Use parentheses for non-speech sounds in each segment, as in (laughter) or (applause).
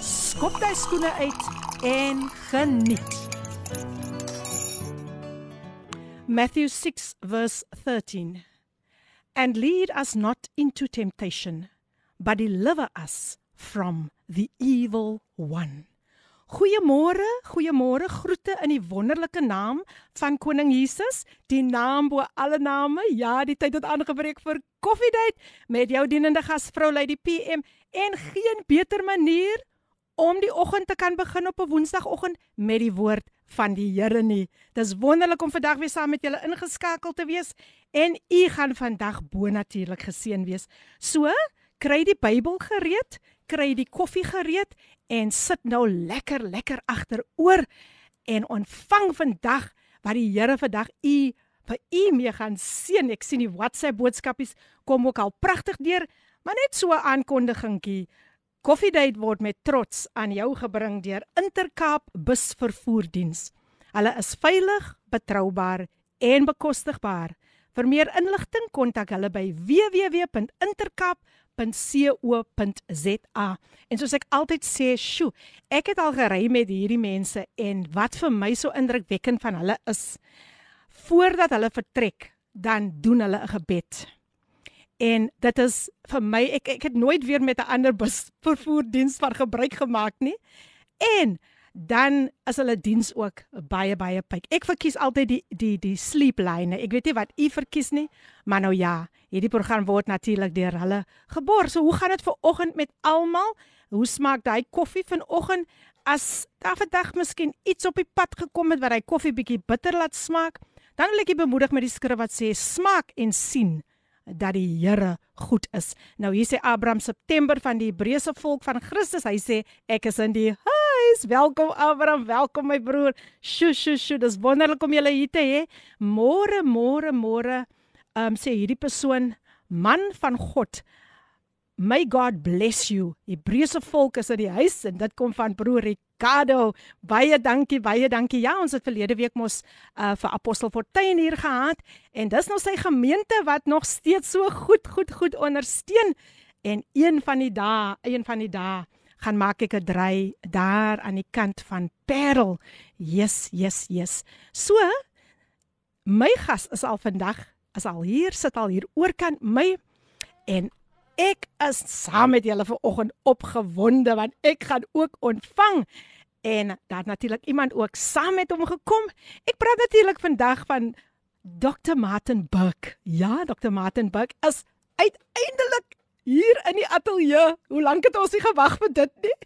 skop jy skoene uit en geniet. Matthew 6 verse 13. And lead us not into temptation, but deliver us from the evil one. Goeiemôre, goeiemôre, groete in die wonderlike naam van Koning Jesus, die naam bo alle name. Ja, die tyd het aangebreek vir Coffee Date met jou dienende gasvrou Lady PM en geen beter manier om die oggend te kan begin op 'n Woensdagoggend met die woord van die Here nie. Dis wonderlik om vandag weer saam met julle ingeskakel te wees en u gaan vandag bo-natuurlik geseën wees. So, kry die Bybel gereed, kry die koffie gereed en sit nou lekker lekker agteroor en ontvang vandag wat die Here vandag u vir u mee gaan seën. Ek sien die WhatsApp boodskapies kom ook al pragtig deur, maar net so 'n aankondigingkie. Coffee Date word met trots aan jou gebring deur Intercape Busvervoerdiens. Hulle is veilig, betroubaar en bekostigbaar. Vir meer inligting kontak hulle by www.intercape.co.za. En soos ek altyd sê, sjo, ek het al gery met hierdie mense en wat vir my so indrukwekkend van hulle is, voordat hulle vertrek, dan doen hulle 'n gebed. En dit is vir my ek ek het nooit weer met 'n ander bus vervoerdiens van gebruik gemaak nie. En dan is hulle diens ook baie baie pyk. Ek verkies altyd die die die sleepline. Ek weet nie wat u verkies nie, maar nou ja, hierdie program word natuurlik deur hulle geborg. So hoe gaan dit vir oggend met almal? Hoe smaak daai koffie vanoggend? As daar vandag miskien iets op die pad gekom het wat hy koffie bietjie bitter laat smaak, dan wil ek bemoedig met die skrif wat sê smaak en sien dat die Here goed is. Nou hier sê Abraham September van die Hebreëse volk van Christus. Hy sê ek is in die huis. Welkom Abraham, welkom my broer. Sjoe sjoe sjoe, dis wonderlik om julle hier te hê. Môre môre môre, ehm um, sê hierdie persoon, man van God. May God bless you. Hebreëse volk is in die huis en dit kom van broer Ricardo. Baie dankie, baie dankie. Ja, ons het verlede week mos uh vir Apostel Fortuin hier gehad en dis nou sy gemeente wat nog steeds so goed goed goed ondersteun. En een van die dae, een van die dae gaan maak ek 'n dry daar aan die kant van Parel. Yes, yes, yes. So my gas is al vandag, is al hier, sit al hier oorkant my en ek is saam met julle vanoggend opgewonde want ek gaan ook ontvang en daar natuurlik iemand ook saam met hom gekom. Ek praat natuurlik vandag van Dr. Martin Buck. Ja, Dr. Martin Buck is uiteindelik hier in die ateljee. Hoe lank het ons nie gewag vir dit nie?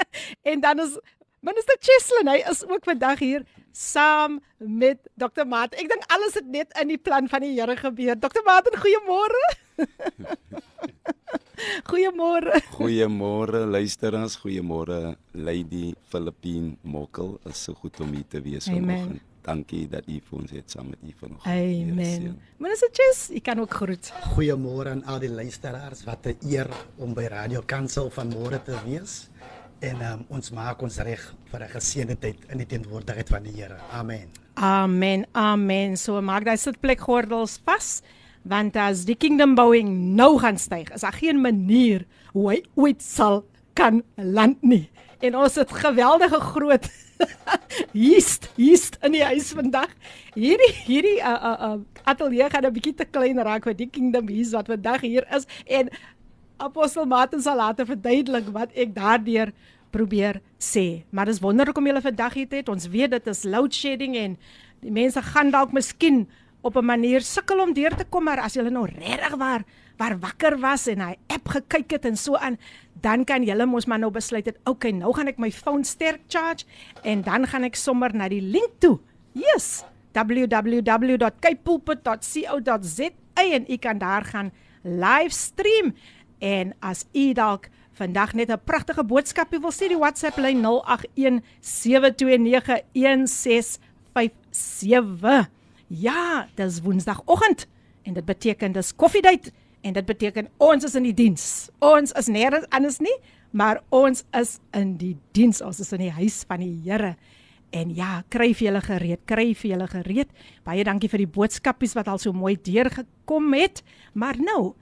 (laughs) en dan is Minister Cheslin, hy is ook vandag hier saam met Dr. Martin. Ek dink alles het net in die plan van die Here gebeur. Dr. Martin, goeiemôre. (laughs) (laughs) Goeiemôre. Goeiemôre luisteraars, goeiemôre Lady Philippine Mokkel. Dit is so goed om hier te wees vanoggend. Dankie dat u vir ons het saam met u vanoggend. Amen. Minister Chess, ek kan ook groet. Goeiemôre aan al die luisteraars. Wat 'n eer om by Radio Kansel vanmôre te wees. En um, ons maak ons reg vir 'n geseënde tyd in die teenwoordigheid van die Here. Amen. Amen. Amen. So maak daai sitplek gordels vas want as die kingdom bouing nou gaan styg, is daar geen manier hoe hy ooit sal kan land nie. En ons het geweldige groot (laughs) hierst hierst in die huis vandag. Hierdie hierdie uh uh, uh ateljee gaan 'n bietjie te klein raak vir die kingdom hier wat vandag hier is en apostel Martin sal later verduidelik wat ek daardeur probeer sê. Maar dis wonderlik om julle vandag hier te hê. Ons weet dit is load shedding en die mense gaan dalk miskien op 'n manier sukkel om deur te kom, maar as jy nou regtig waar waar wakker was en hy app gekyk het en so aan, dan kan jy mos maar nou besluit het, okay, nou gaan ek my foon sterk charge en dan gaan ek sommer na die link toe. Yes, www.kpulpit.co.za en u kan daar gaan live stream en as u dalk vandag net 'n pragtige boodskap. Jy wil sê die WhatsApp lyn 0817291657. Ja, dis Woensdagoggend en dit beteken dis koffiedייט en dit beteken ons is in die diens. Ons is nêrens anders nie, maar ons is in die diens. Ons is in die huis van die Here. En ja, kry vir julle gereed, kry vir julle gereed. Baie dankie vir die boodskapies wat al so mooi deurgekom het. Maar nou,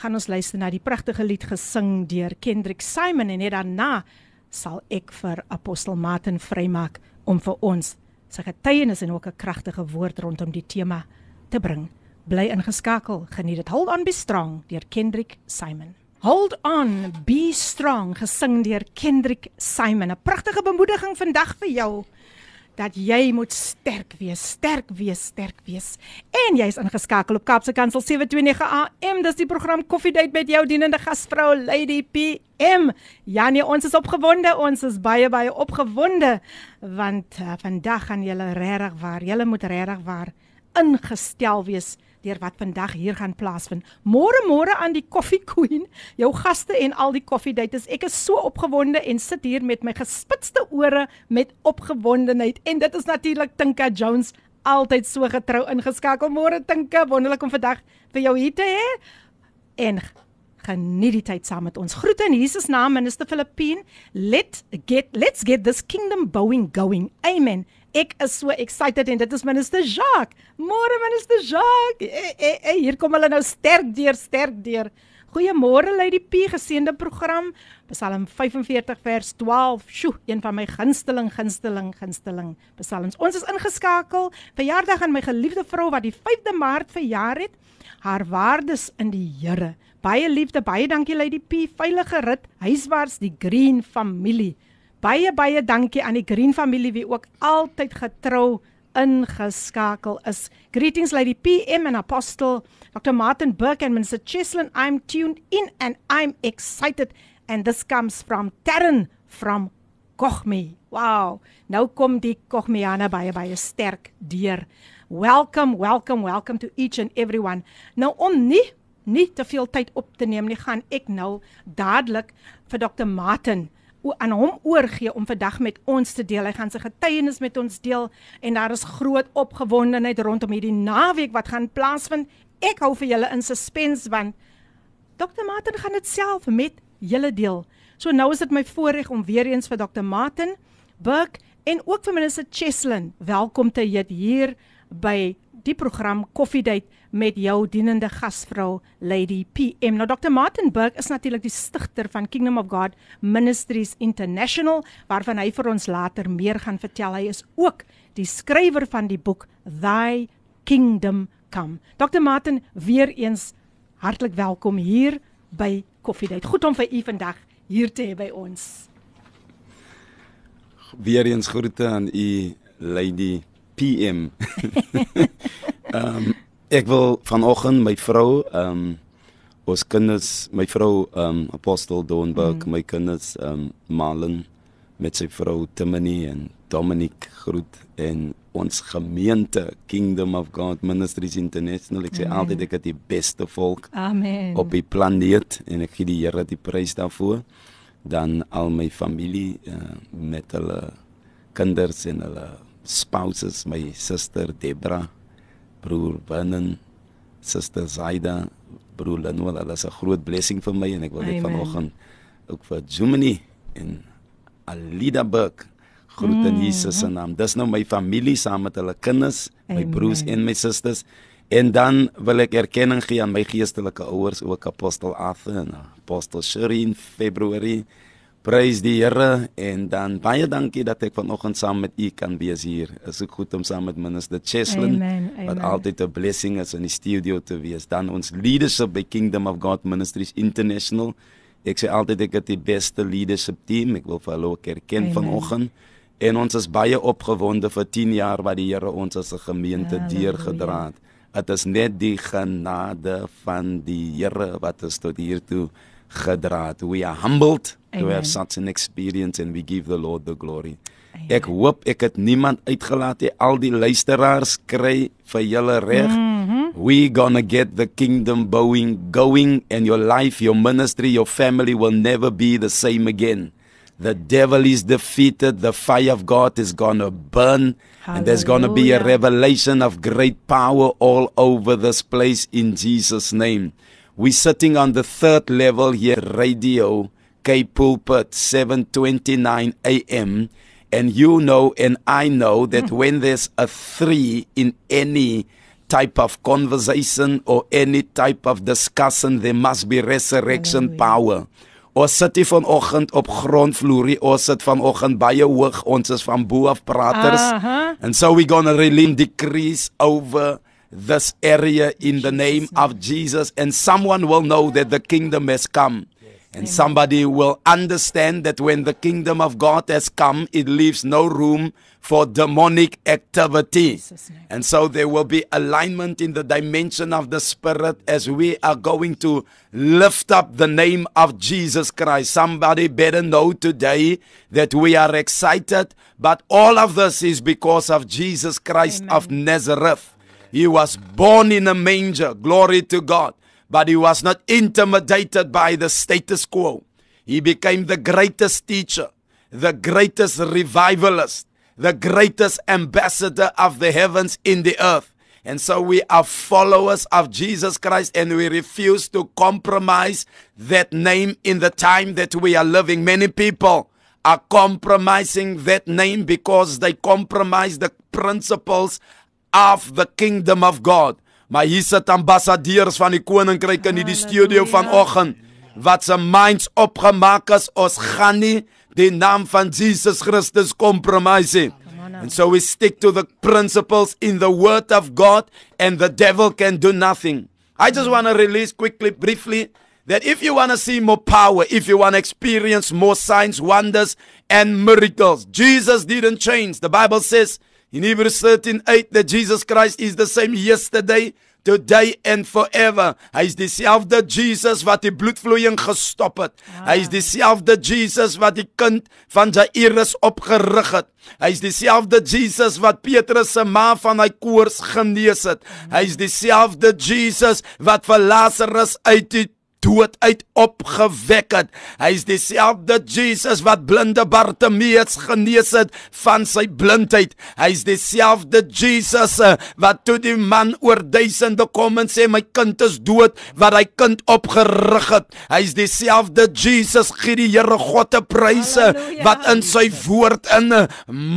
gaan ons luister na die pragtige lied gesing deur Kendrick Simon en net daarna sal ek vir apostel Martin vrymaak om vir ons sy getuienis en ook 'n kragtige woord rondom die tema te bring. Bly ingeskakel. Geniet dit. Hold on be strong deur Kendrick Simon. Hold on be strong gesing deur Kendrick Simon. 'n Pragtige bemoediging vandag vir jou dat jy moet sterk wees, sterk wees, sterk wees. En jy's ingeskakel op Kapse Kansel 729 AM. Dis die program Koffiedייט met jou dienende gasvrou Lady PM. Ja nee, ons is opgewonde, ons is baie baie opgewonde want uh, vandag gaan julle regtig waar, julle moet regtig waar ingestel wees deur wat vandag hier gaan plaasvind. Môre môre aan die Coffee Queen, jou gaste en al die koffiedates. Ek is so opgewonde en sit hier met my gespitste ore met opgewondenheid en dit is natuurlik Tinka Jones altyd so getrou ingeskakel. Môre Tinka, wonderlik om vandag vir jou hier te hê. En geniet die tyd saam met ons. Groete in Jesus naam, minister Filippine. Let get let's get this kingdom bowing going. Amen. Ek is so excited en dit is minister Jacques. Môre minister Jacques. E, e, e, hier kom hulle nou sterk deur, sterk deur. Goeiemôre Lady P, geseënde program. Psalm 45 vers 12. Sjoe, een van my gunsteling, gunsteling, gunsteling psalms. Ons is ingeskakel. Verjaardag aan my geliefde vrou wat die 5de Maart verjaar het. Haar waardes in die Here. Baie liefde, baie dankie Lady P. Veilige rit huiswaarts die Green familie. Baie baie dankie aan die Green familie wie ook altyd getrou ingeskakel is. Greetings Lady PM and Apostle Dr. Martin Burke and Minister Cheslin. I'm tuned in and I'm excited and this comes from Terren from Kochme. Wow. Nou kom die Kochmeane baie baie sterk deur. Welcome, welcome, welcome to each and everyone. Nou om nie nie te veel tyd op te neem nie, gaan ek nou dadelik vir Dr. Martin aan hom oorgee om vandag met ons te deel. Hy gaan sy getuienis met ons deel en daar is groot opgewondenheid rondom hierdie naweek wat gaan plaasvind. Ek hou vir julle in suspense want Dr. Martin gaan dit self met julle deel. So nou is dit my voorreg om weer eens vir Dr. Martin Burke en ook vir minister Cheslin welkom te heet hier by die program Coffee Date met jou dienende gasvrou Lady PM. Nou Dr. Martin Burke is natuurlik die stigter van Kingdom of God Ministries International waarvan hy vir ons later meer gaan vertel. Hy is ook die skrywer van die boek Thy Kingdom Come. Dr. Martin, weer eens hartlik welkom hier by Coffee Date. Goed om vir u vandag hier te hê by ons. Weer eens groete aan u Lady PM. (laughs) Ehm um, ek wil vanoggend my vrou ehm um, ons kinders, my vrou ehm um, Apostel Donberg, mm. my kinders ehm um, Malen met sy vrou Timony en Dominic groet en ons gemeente Kingdom of God Ministries International. Ek sê mm. altyd ek het die beste volk Amen. op die planeet en ek gee die Here die prys daarvoor. Dan al my familie uh, met hulle kinders en hulle spouses, my suster Debra, broer Winnen, suster Zaida, broer Lenoel, hulle is 'n groot blessing vir my en ek wil net vanoggend ook vir Germany en Alida Burke groet in mm. Jesus se naam. Dis nou my familie saam met hulle kinders, my Amen. broers en my susters. En dan wil ek erkenning gee aan my geestelike ouers, ook apostel Arthur en apostel Sherin Februarie. Prys die Here en dan baie dankie dat ek vanoggend saam met u kan wees hier. Is ook goed om saam met minister Cheslin wat altyd 'n blessing is in die studio te wees. Dan ons leadership by Kingdom of God Ministries International. Ek sê altyd ek het die beste leadership team. Ek wil vir hulle ook erken vanoggend. En ons is baie opgewonde vir 10 jaar wat die Here ons as 'n gemeente deurgedra het. Dit is net die genade van die Here wat ons tot hier toe gedra het. We are humbled Amen. to have such an experience and we give the Lord the glory. Amen. Ek hoop ek het niemand uitgelaat nie. Al die luisteraars kry vir julle reg. Mm -hmm. we gonna get the kingdom going, going, and your life, your ministry, your family will never be the same again. The devil is defeated. The fire of God is gonna burn, and there's gonna be a revelation of great power all over this place in Jesus' name. We're sitting on the third level here, radio, K Pulpit, 7:29 a.m. And you know, and I know that hmm. when there's a three in any type of conversation or any type of discussion, there must be resurrection power. Ons sit hier vanoggend op grondvloerie, ons sit vanoggend baie hoog, ons is van bo af praters. Aha. And so we're going to release decrease over this area in the name of Jesus and someone will know that the kingdom has come. And somebody will understand that when the kingdom of God has come, it leaves no room for demonic activity. And so there will be alignment in the dimension of the Spirit as we are going to lift up the name of Jesus Christ. Somebody better know today that we are excited, but all of this is because of Jesus Christ of Nazareth. He was born in a manger. Glory to God. But he was not intimidated by the status quo. He became the greatest teacher, the greatest revivalist, the greatest ambassador of the heavens in the earth. And so we are followers of Jesus Christ and we refuse to compromise that name in the time that we are living. Many people are compromising that name because they compromise the principles of the kingdom of God. Maar hier sit ambassadeurs van die koninkryk in hierdie studio vanoggend wat se minds opgemaak is ons gaan nie die naam van Jesus Christus compromise nie. And so we stick to the principles in the word of God and the devil can do nothing. I just want to release quickly briefly that if you want to see more power, if you want to experience more signs, wonders and miracles, Jesus didn't change. The Bible says in Hebrews 13 8 that Jesus Christ is the same yesterday, today and forever. Hy is dieselfde Jesus wat die bloedvloeiing gestop het. Hy is dieselfde Jesus wat die kind van Jairus opgerig het. Hy is dieselfde Jesus wat Petrus se ma van hy koors genees het. Hy is dieselfde Jesus wat vir Lazarus uit die dood uit opgewek het. Hy is dieselfde Jesus wat blinde Bartimeus genees het van sy blindheid. Hy is dieselfde Jesus eh, wat toe die man oor duisende kom en sê my kind is dood, wat hy kind opgerig het. Hy is dieselfde Jesus gee die Here God te pryse Halleluja. wat in sy woord in eh,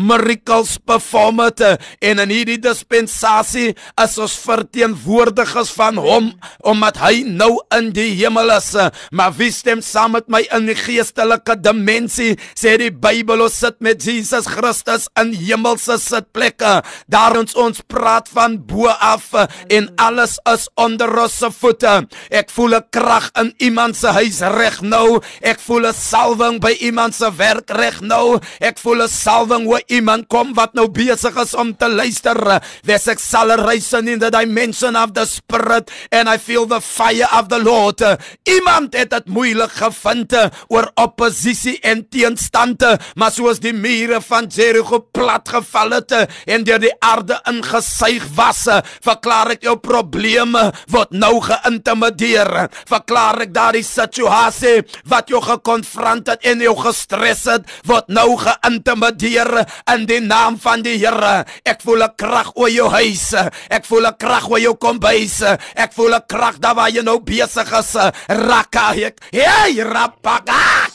miracles perform het eh, en in hierdie dispensasie is ons verteenwoordigers van hom omdat hy nou in die hemel is eh, maar wie stem saam met my in die geestelike dimensie? Sê die Bybel ons sit met Jesus Christus in hemelse sitplekke. Daar ons ons praat van bo af eh, en alles is onder ons voete. Ek voel 'n krag in iemand se huis reg nou. Ek voel 'n salwing by iemand se werk reg nou. Ek voel 'n salwing waar iemand kom wat nou besig is om te luister. There's acceleration in the dimension of the spirit and I feel the fire of the Lord iemand het dit moeilik gevind oor oppositie en teenstande maar soos die mure van Jericho plat geval het en deur die aarde ingesuig was verklaar ek jou probleme word nou geïntimideer. Verklaar ek daardie situasie wat jou gekonfront het en jou gestres het word nou geïntimideer in die naam van die Here. Ek voel 'n krag oor jou huis. Ek voel 'n krag oor jou kombuis. Ek voel 'n krag daar waar jy nou besig is raka ek hey rapaka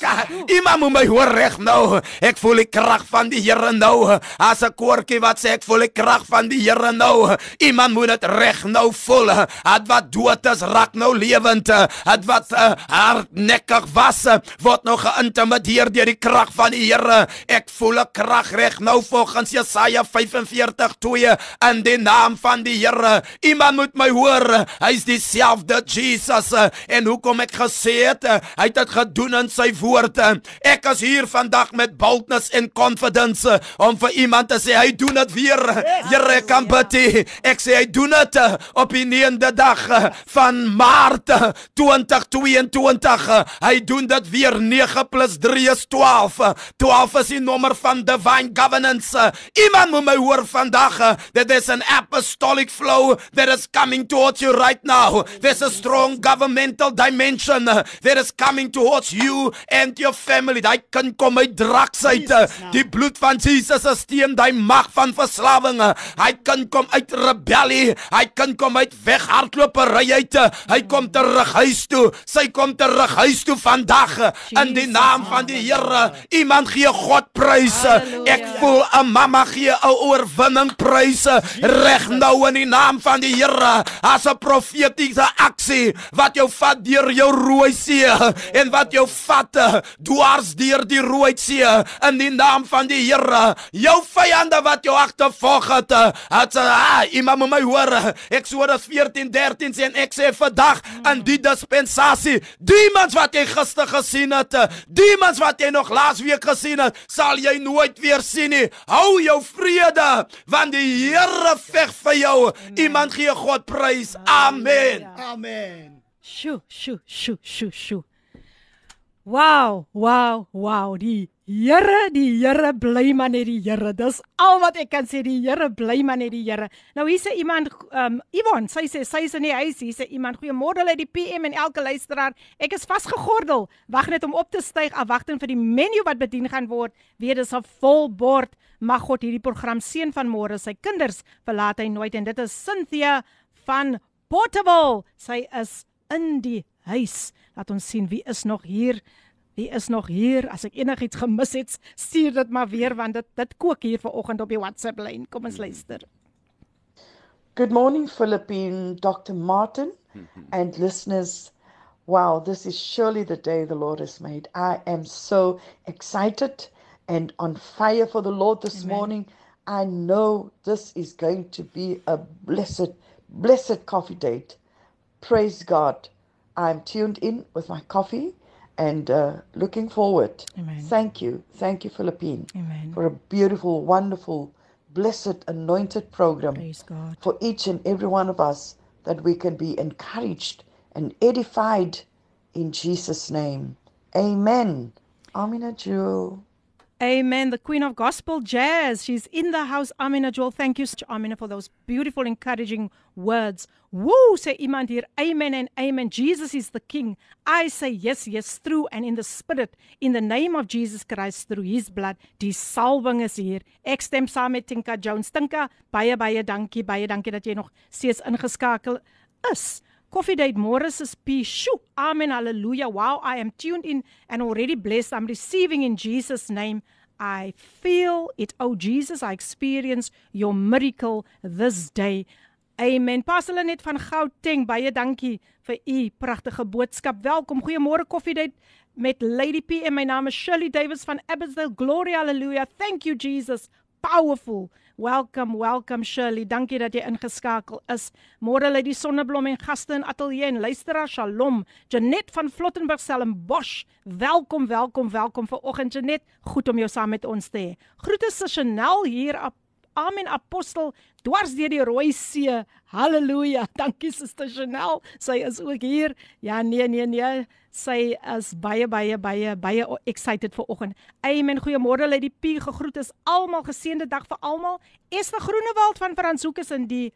iemand moet my hoor reg nou. Ek voel die krag van die Here nou. As 'n koortjie wat sê ek voel die krag van die Here nou. Iemand moet dit reg nou voel. Het wat dood is raak nou lewend. Het wat uh, hardnekkig was word nou geïntimideer deur die krag van die Here. Ek voel 'n krag reg nou volgens Jesaja 45:2 in die naam van die Here. Iemand moet my hoor. Hy's dieselfde Jesus. En hoekom ek gesê het hy het dit gedoen in sy woord woord. Ek is hier vandag met boldness en confidence om vir iemand te sê hy doen dit weer. Here kan bid. Ek sê hy doen dit op die 9de dag van Maart 2022. Hy doen dit weer 9 plus 3 is 12. 12 is die nommer van divine governance. Iemand moet my hoor vandag. That there's an apostolic flow that is coming towards you right now. There's a strong governmental dimension that is coming towards you and your family. Daai kan kom uit draks uit. Die bloed van Jesus is teen daai mag van verslawing. Hy kan kom uit rebellie. Hy kan kom uit weghardlopery uit. Hy kom terug huis toe. Sy kom terug huis toe vandag in die naam van die Here. Iemand gee God prys. Ek voel 'n mamma gee 'n oorwinning prys reg nou in die naam van die Here. As 'n profetiese aksie wat jou vat deur jou rooi see en wat jou vat (laughs) dwars deur die rooi see in die naam van die Here. Jou vyande wat jou agtervolg het, het ah, iemand moet my hoor. Eksodus 14:13 sê en ek sê vandag in die dispensasie, demons wat jy gister gesien het, demons wat jy nog laasweek gesien het, sal jy nooit weer sien nie. Hou jou vrede want die Here veg vir jou. Iemand gee God prys. Amen. Amen. Sjoe, sjoe, sjoe, sjoe, sjoe. Wow, wow, wow. Die Here, die Here bly maar net die Here. Dis al wat ek kan sê, die Here bly maar net die Here. Nou hier sê iemand ehm um, Yvonne, sy sê sy is in die huis. Hier sê iemand goeiemôre uit die PM en elke luisteraar. Ek is vasgegordel. Wag net om op te styg, afwagting vir die menu wat bedien gaan word. Weer dis 'n vol bord. Mag God hierdie program seën van môre. Sy kinders verlaat hy nooit en dit is Cynthia van Portable. Sy is in die huis. Laat ons sien wie is nog hier. Wie is nog hier? As ek enigiets gemis het, stuur dit maar weer want dit dit kook hier vanoggend op die WhatsApp lyn. Kom ons luister. Good morning, Philippine Dr. Martin and listeners. Wow, this is surely the day the Lord has made. I am so excited and on fire for the Lord this Amen. morning. I know this is going to be a blessed, blessed coffee date. Praise God. I'm tuned in with my coffee and uh, looking forward. Amen. Thank you. Thank you, Philippine, Amen. for a beautiful, wonderful, blessed, anointed program for each and every one of us that we can be encouraged and edified in Jesus' name. Amen. Amina Jewel. Amen. The Queen of Gospel Jazz. She's in the house. Amina Joel. Thank you, so- Amina, for those beautiful, encouraging words. Woo, say iemand hier. Amen and amen. Jesus is the King. I say yes, yes, through and in the Spirit. In the name of Jesus Christ, through His blood. Die salwing is hier. Ek stem saam met Tinka Jones. Tinka, baie, baie dankie. Baie dankie dat jy nog steeds ingeskakel is. Coffee date Morris is P. Shoo. Amen. Hallelujah. Wow. I am tuned in and already blessed. I'm receiving in Jesus' name. I feel it. Oh, Jesus, I experience your miracle this day. Amen. Pastor net van Gauteng, baie dankie vir u pragtige boodskap. Welkom. Goeiemôre Coffee Date met Lady P en my naam is Shirley Davis van Abbotsdale. Glory hallelujah. Thank you Jesus. Powerful. Welcome, welcome Shirley. Dankie dat jy ingeskakel is. Môre lê die sonneblom en gaste in ateljee en luisteraar Shalom. Janet van Flottenburg Stellenbosch. Welkom, welkom, welkom vir oggend Janet. Goed om jou saam met ons te hê. Groete se Chanel hier op Amen apostel dwars deur die rooi see. Halleluja. (laughs) Dankie Suster Chanel. Sy is ook hier. Ja nee nee nee. Sy is baie baie baie baie excited vir oggend. Amen. Goeiemôre lê die P gegroet is almal geseënde dag vir almal. Esther Groenewald van Franshoek is in die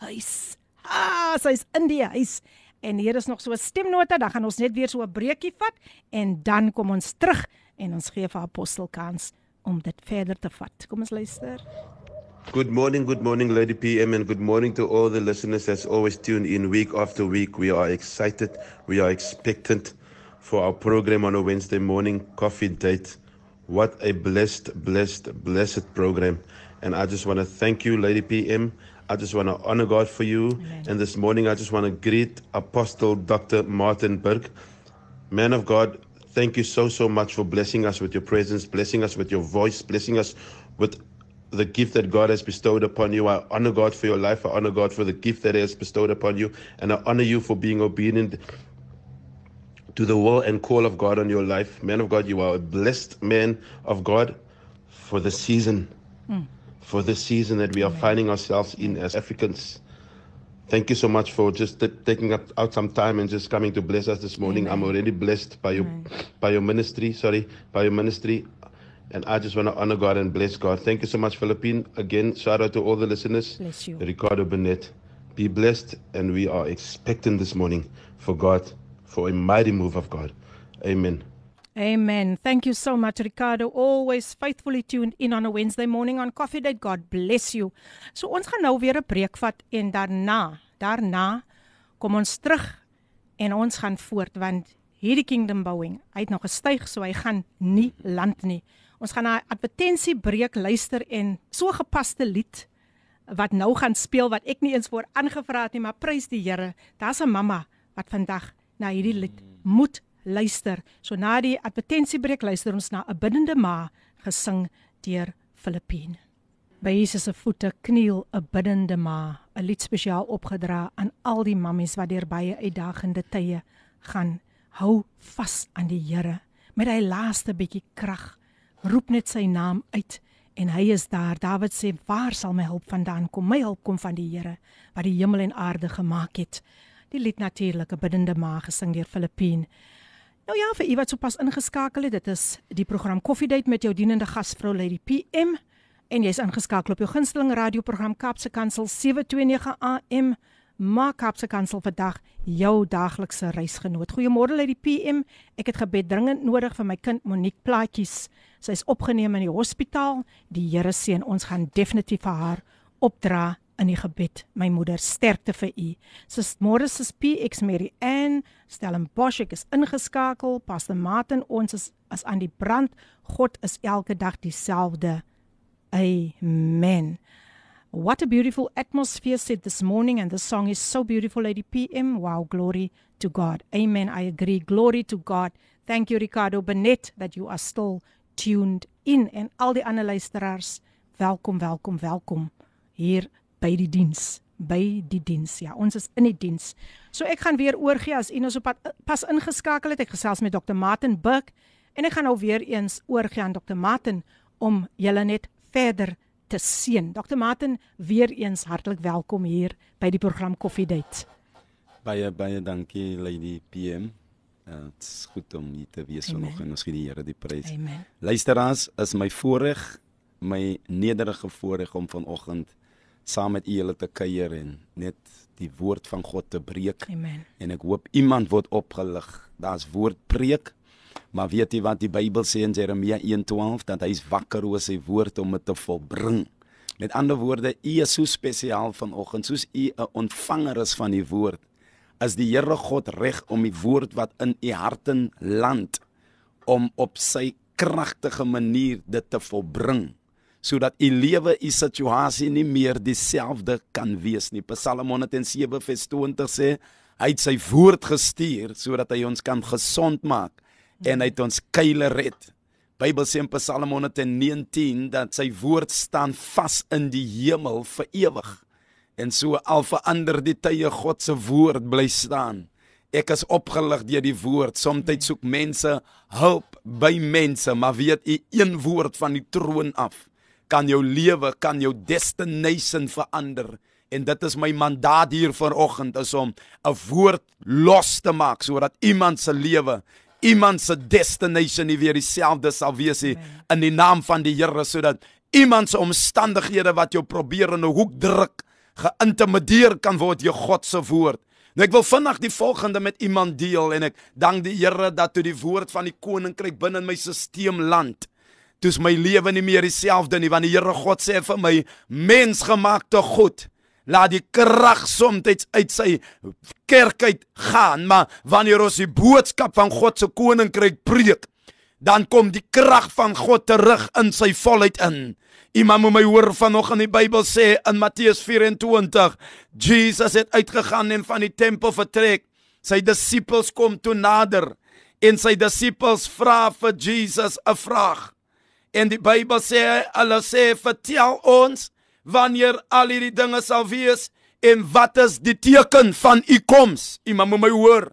huis. Ah, sy's in die huis. En hier is nog so 'n stemnota, dan gaan ons net weer so 'n breekie vat en dan kom ons terug en ons gee vir apostel kans om dit verder te vat. Kom ons luister. Good morning, good morning, Lady PM, and good morning to all the listeners that's always tuned in week after week. We are excited, we are expectant for our program on a Wednesday morning, Coffee Date. What a blessed, blessed, blessed program. And I just want to thank you, Lady PM. I just want to honor God for you. Amen. And this morning, I just want to greet Apostle Dr. Martin Burke. Man of God, thank you so, so much for blessing us with your presence, blessing us with your voice, blessing us with the gift that God has bestowed upon you. I honor God for your life. I honor God for the gift that He has bestowed upon you. And I honor you for being obedient to the will and call of God on your life. Man of God, you are a blessed man of God for the season, mm. for the season that we are Amen. finding ourselves in as Africans. Thank you so much for just t- taking up, out some time and just coming to bless us this morning. Amen. I'm already blessed by your Amen. by your ministry. Sorry, by your ministry. And I just want to honor God and bless God. Thank you so much, Philippine. Again, shout out to all the listeners. Bless you. Ricardo Bennett. Be blessed, and we are expecting this morning for God, for a mighty move of God. Amen. Amen. Thank you so much, Ricardo. Always faithfully tuned in on a Wednesday morning on Coffee Date. God bless you. So ons gaan nou weer 'n breek vat en daarna, daarna kom ons terug en ons gaan voort want hierdie kingdom bouing, hy het nog gestyg so hy gaan nie land nie. Ons gaan na advertensie breek luister en so gepaste lied wat nou gaan speel wat ek nie eens voor aangevra het nie, maar prys die Here. Daar's 'n mamma wat vandag na hierdie lied moet luister. So na die advertensiebreek luister ons na 'n biddende ma gesing deur Filippine. By Jesus se voete kniel 'n biddende ma, 'n lied spesiaal opgedra aan al die mammies wat deur baie uitdagende tye gaan. Hou vas aan die Here met hy laaste bietjie krag. Roep net sy naam uit en hy is daar. Dawid sê: "Waar sal my hulp vandaan kom? My hulp kom van die Here wat die hemel en aarde gemaak het." Die lied natuurlik 'n biddende ma gesing deur Filippine. Nou ja, vir u wat sopas ingeskakel het, dit is die program Coffee Date met jou dienende gasvrou Lady PM en jy's ingeskakel op jou gunsteling radioprogram Kapse Kansel 729 AM. Maak Kapse Kansel vandag jou daglikse reisgenoot. Goeiemôre Lady PM. Ek het gebed dringend nodig vir my kind Monique Plaatjies. Sy's opgeneem in die hospitaal. Die Here seën ons gaan definitief vir haar opdra in die gebed. My moeder, sterkte vir u. Sis môre sis PX Mary Ann, Stellenbosch is ingeskakel. Pastor Martin, ons is as aan die brand. God is elke dag dieselfde. Amen. What a beautiful atmosphere said this morning and the song is so beautiful Lady PM. Wow, glory to God. Amen. I agree. Glory to God. Thank you Ricardo Benet that you are still tuned in en al die ander luisteraars. Welkom, welkom, welkom hier by die diens by die diens ja ons is in die diens so ek gaan weer oorgie as u nou so pas ingeskakel het ek gesels met Dr Martin Buck en ek gaan nou weer eens oorgie aan Dr Martin om julle net verder te sien Dr Martin weer eens hartlik welkom hier by die program Coffee Date baie baie dankie lady PM Ja, dit is goed om hier te wees vanoggend. Ons gee die Here die prys. Amen. Luisteraars, is my voorreg, my nederige voorreg om vanoggend saam met u julle te kuier en net die woord van God te breek. Amen. En ek hoop iemand word opgelig. Daar's woord preek. Maar weet jy wat die Bybel sê in Jeremia 1:12 dat hy is wakker oor sy woord om dit te volbring. Met ander woorde, u is so spesiaal vanoggend soos u 'n ontvanger is van die woord. As die Here God reg om die woord wat in u harten land om op sy kragtige manier dit te volbring sodat u lewe, u situasie nie meer dieselfde kan wees nie. Psalm 107 vers 20 sê hy het sy woord gestuur sodat hy ons kan gesond maak en hy het ons kuile red. Bybel sê in Psalm 119 dat sy woord staan vas in die hemel vir ewig. En so al verander die tye God se woord bly staan. Ek is opgelig deur die woord. Somstyds soek mense hulp by mense, maar weet u een woord van die troon af kan jou lewe, kan jou destination verander. En dit is my mandaat hier vanoggend is om 'n woord los te maak sodat iemand se lewe, iemand se destination nie weer dieselfde sal wees nie in die naam van die Here sodat iemand se omstandighede wat jou probeer in 'n hoek druk, geïntimideer kan word deur God se woord. Nou ek wil vinnig die volgende met iemand deel en ek dank die Here dat toe die woord van die koninkryk binne in my stelsel land toe's my lewe nie meer dieselfde nie want die Here God sê vir my mensgemaakte God laat die krag soms uit sy kerk uit gaan maar wanneer ons die boodskap van God se koninkryk preek dan kom die krag van God terug in sy volheid in. Iemand moet my hoor vanoggend die Bybel sê in Matteus 24 Jesus het uitgegaan en van die tempel vertrek. Sy disippels kom toe nader en sy disippels vra vir Jesus 'n vraag. En die Bybel sê hulle sê vertel ons wanneer al hierdie dinge sal wees en wat is die teken van u koms? Iemand moet my hoor.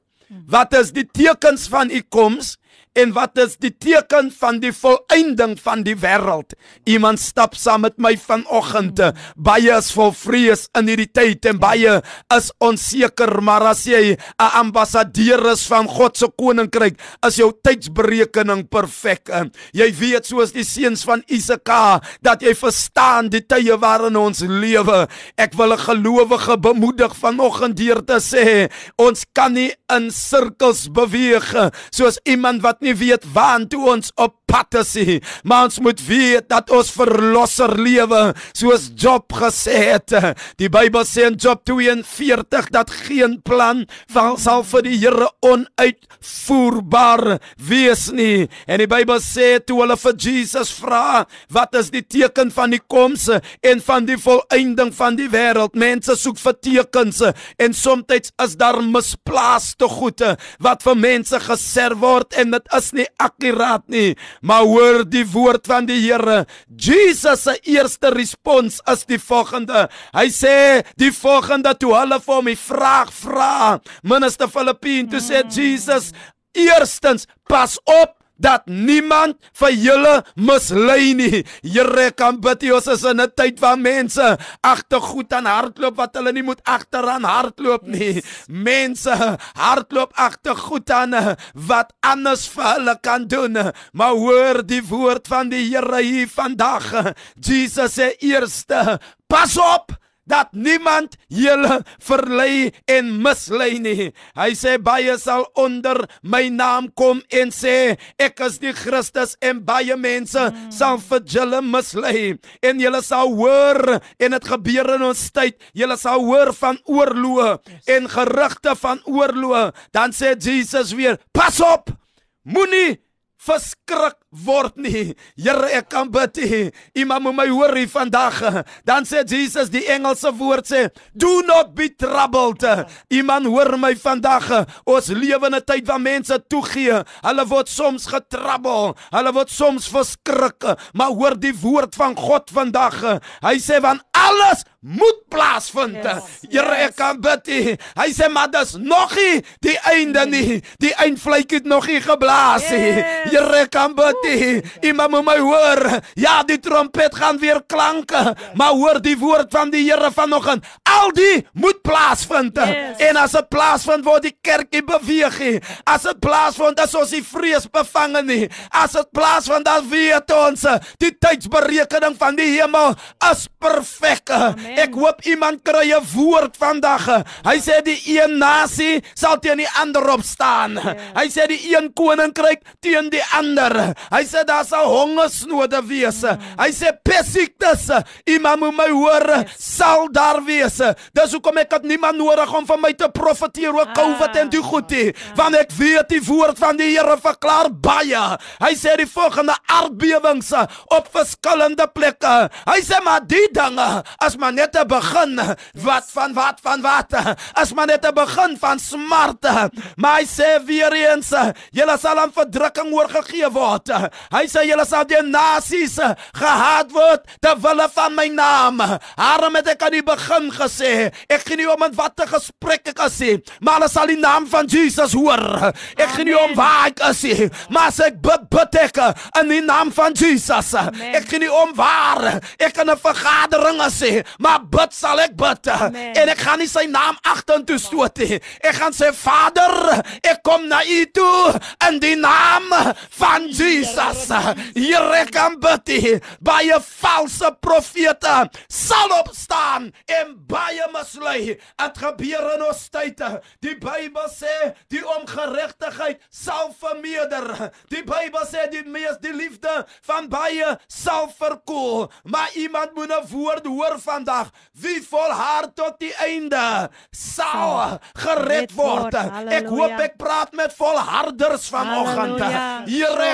Wat is die tekens van u koms? En wat is die teken van die volëinding van die wêreld? Iemand stap saam met my vanoggend. Baie is vol vrees in hierdie tyd en baie is onseker, maar as jy 'n ambassadeur is van God se koninkryk, is jou tydsberekening perfek. Jy weet soos die seuns van Isaka dat jy verstaan die tye waarin ons lewe. Ek wil 'n gelowige bemoedig vanoggend deur te sê, ons kan nie in sirkels beweeg soos iemand wat nie weet waantoe ons op pad is nie, maar ons moet weet dat ons verlosser lewe, soos Job gesê het. Die Bybel sê in Job 42 dat geen plan van sal vir die Here onuitvoerbaar wees nie. En die Bybel sê toe hulle vir Jesus vra, wat is die teken van die koms en van die volëinding van die wêreld? Mense soek vir tekens en soms is daar misplaaste goede wat vir mense geser word en dit is nie akkuraat nie, maar hoor die woord van die Here. Jesus se eerste respons is die volgende. Hy sê die volgende toe hulle vir hom die vraag vra. Minister Filippin toe sê Jesus Eerstens, pas op dat niemand vir julle mislei nie. Here kan bid jy ons is in 'n tyd waar mense agter goed aan hardloop wat hulle nie moet agteraan hardloop nie. Mense hardloop agter goed aan wat anders vir hulle kan doen. Maar hoor die woord van die Here hier vandag. Jesus sê eerste, pas op dat niemand julle verlei en mislei nie. Hy sê baie sal onder my naam kom en sê ek is die Christus en baie mense mm. sal vir julle mislei en julle sal hoor en dit gebeur in ons tyd. Julle sal hoor van oorloë yes. en gerugte van oorloë. Dan sê Jesus weer: Pas op. Moenie verskrik word nie. Here, ek kan bid. Iemand moet my hoor hier vandag. Dan sê Jesus die Engelse woord sê, "Do not be troubled." Iemand hoor my vandag. Ons lewe in 'n tyd waar mense toegee. Hulle word soms getrabbel. Hulle word soms verskrik. Maar hoor die woord van God vandag. Hy sê van alles moet plaasvind. Here, yes. ek kan bid. Hy sê maar dis nog nie die einde nie. Die eindvlek het nog nie geblaas nie. Yes. Here, kan bid nie. Iemand moet my hoor. Ja, die trompet gaan weer klanke, maar hoor die woord van die Here vanoggend. Al die moet plaasvind. Yes. En as dit plaasvind word die kerk nie beweeg nie. As dit plaasvind as ons die vrees bevange nie. As dit plaasvind dan weet ons die tydsberekening van die hemel is perfek. Ek hoop iemand kry 'n woord vandag. Hy sê die een nasie sal teen die ander opstaan. Yes. Hy sê die een koninkryk teen die ander. Hy sê daar sal hongersnode wees. Hy sê pesiektes, iemand moet my hoor, sal daar wees. Dis hoekom ek het niemand nodig om vir my te profeteer oor COVID en die goedie, want ek weet die woord van die Here verklaar baie. Hy sê die volgende aardbewings op verskillende plekke. Hy sê maar die dinge as maar net te begin wat van wat van wat as maar net te begin van smarte. Hy sê weer eens, julle sal aan verdrukking oorgegee word. Hy sê julle sal deur nasies gehaat word ter wille van my naam. Daarom het ek aan die begin gesê, ek gee nie om met watter gesprek ek is nie, maar hulle sal die naam van Jesus hoor. Ek gee nie om waar ek is nie, maar as ek bid, bid ek in die naam van Jesus. Amen. Ek gee nie om waar ek in 'n vergadering is nie, maar bid sal ek bid. Amen. En ek gaan nie sy naam agtertoe stoot nie. Ek gaan sê Vader, ek kom na U toe in die naam van Jesus. Here kan bid. Baie valse profete sal opstaan en baie mislei. Dit gebeur in ons tyd. Die Bybel sê die ongeregtigheid sal vermeerder. Die Bybel sê die mees die liefde van baie sal verkoel. Maar iemand moet 'n woord hoor vandag. Wie volhard tot die einde sal gered word. Ek hoop ek praat met volharders vanoggend. Here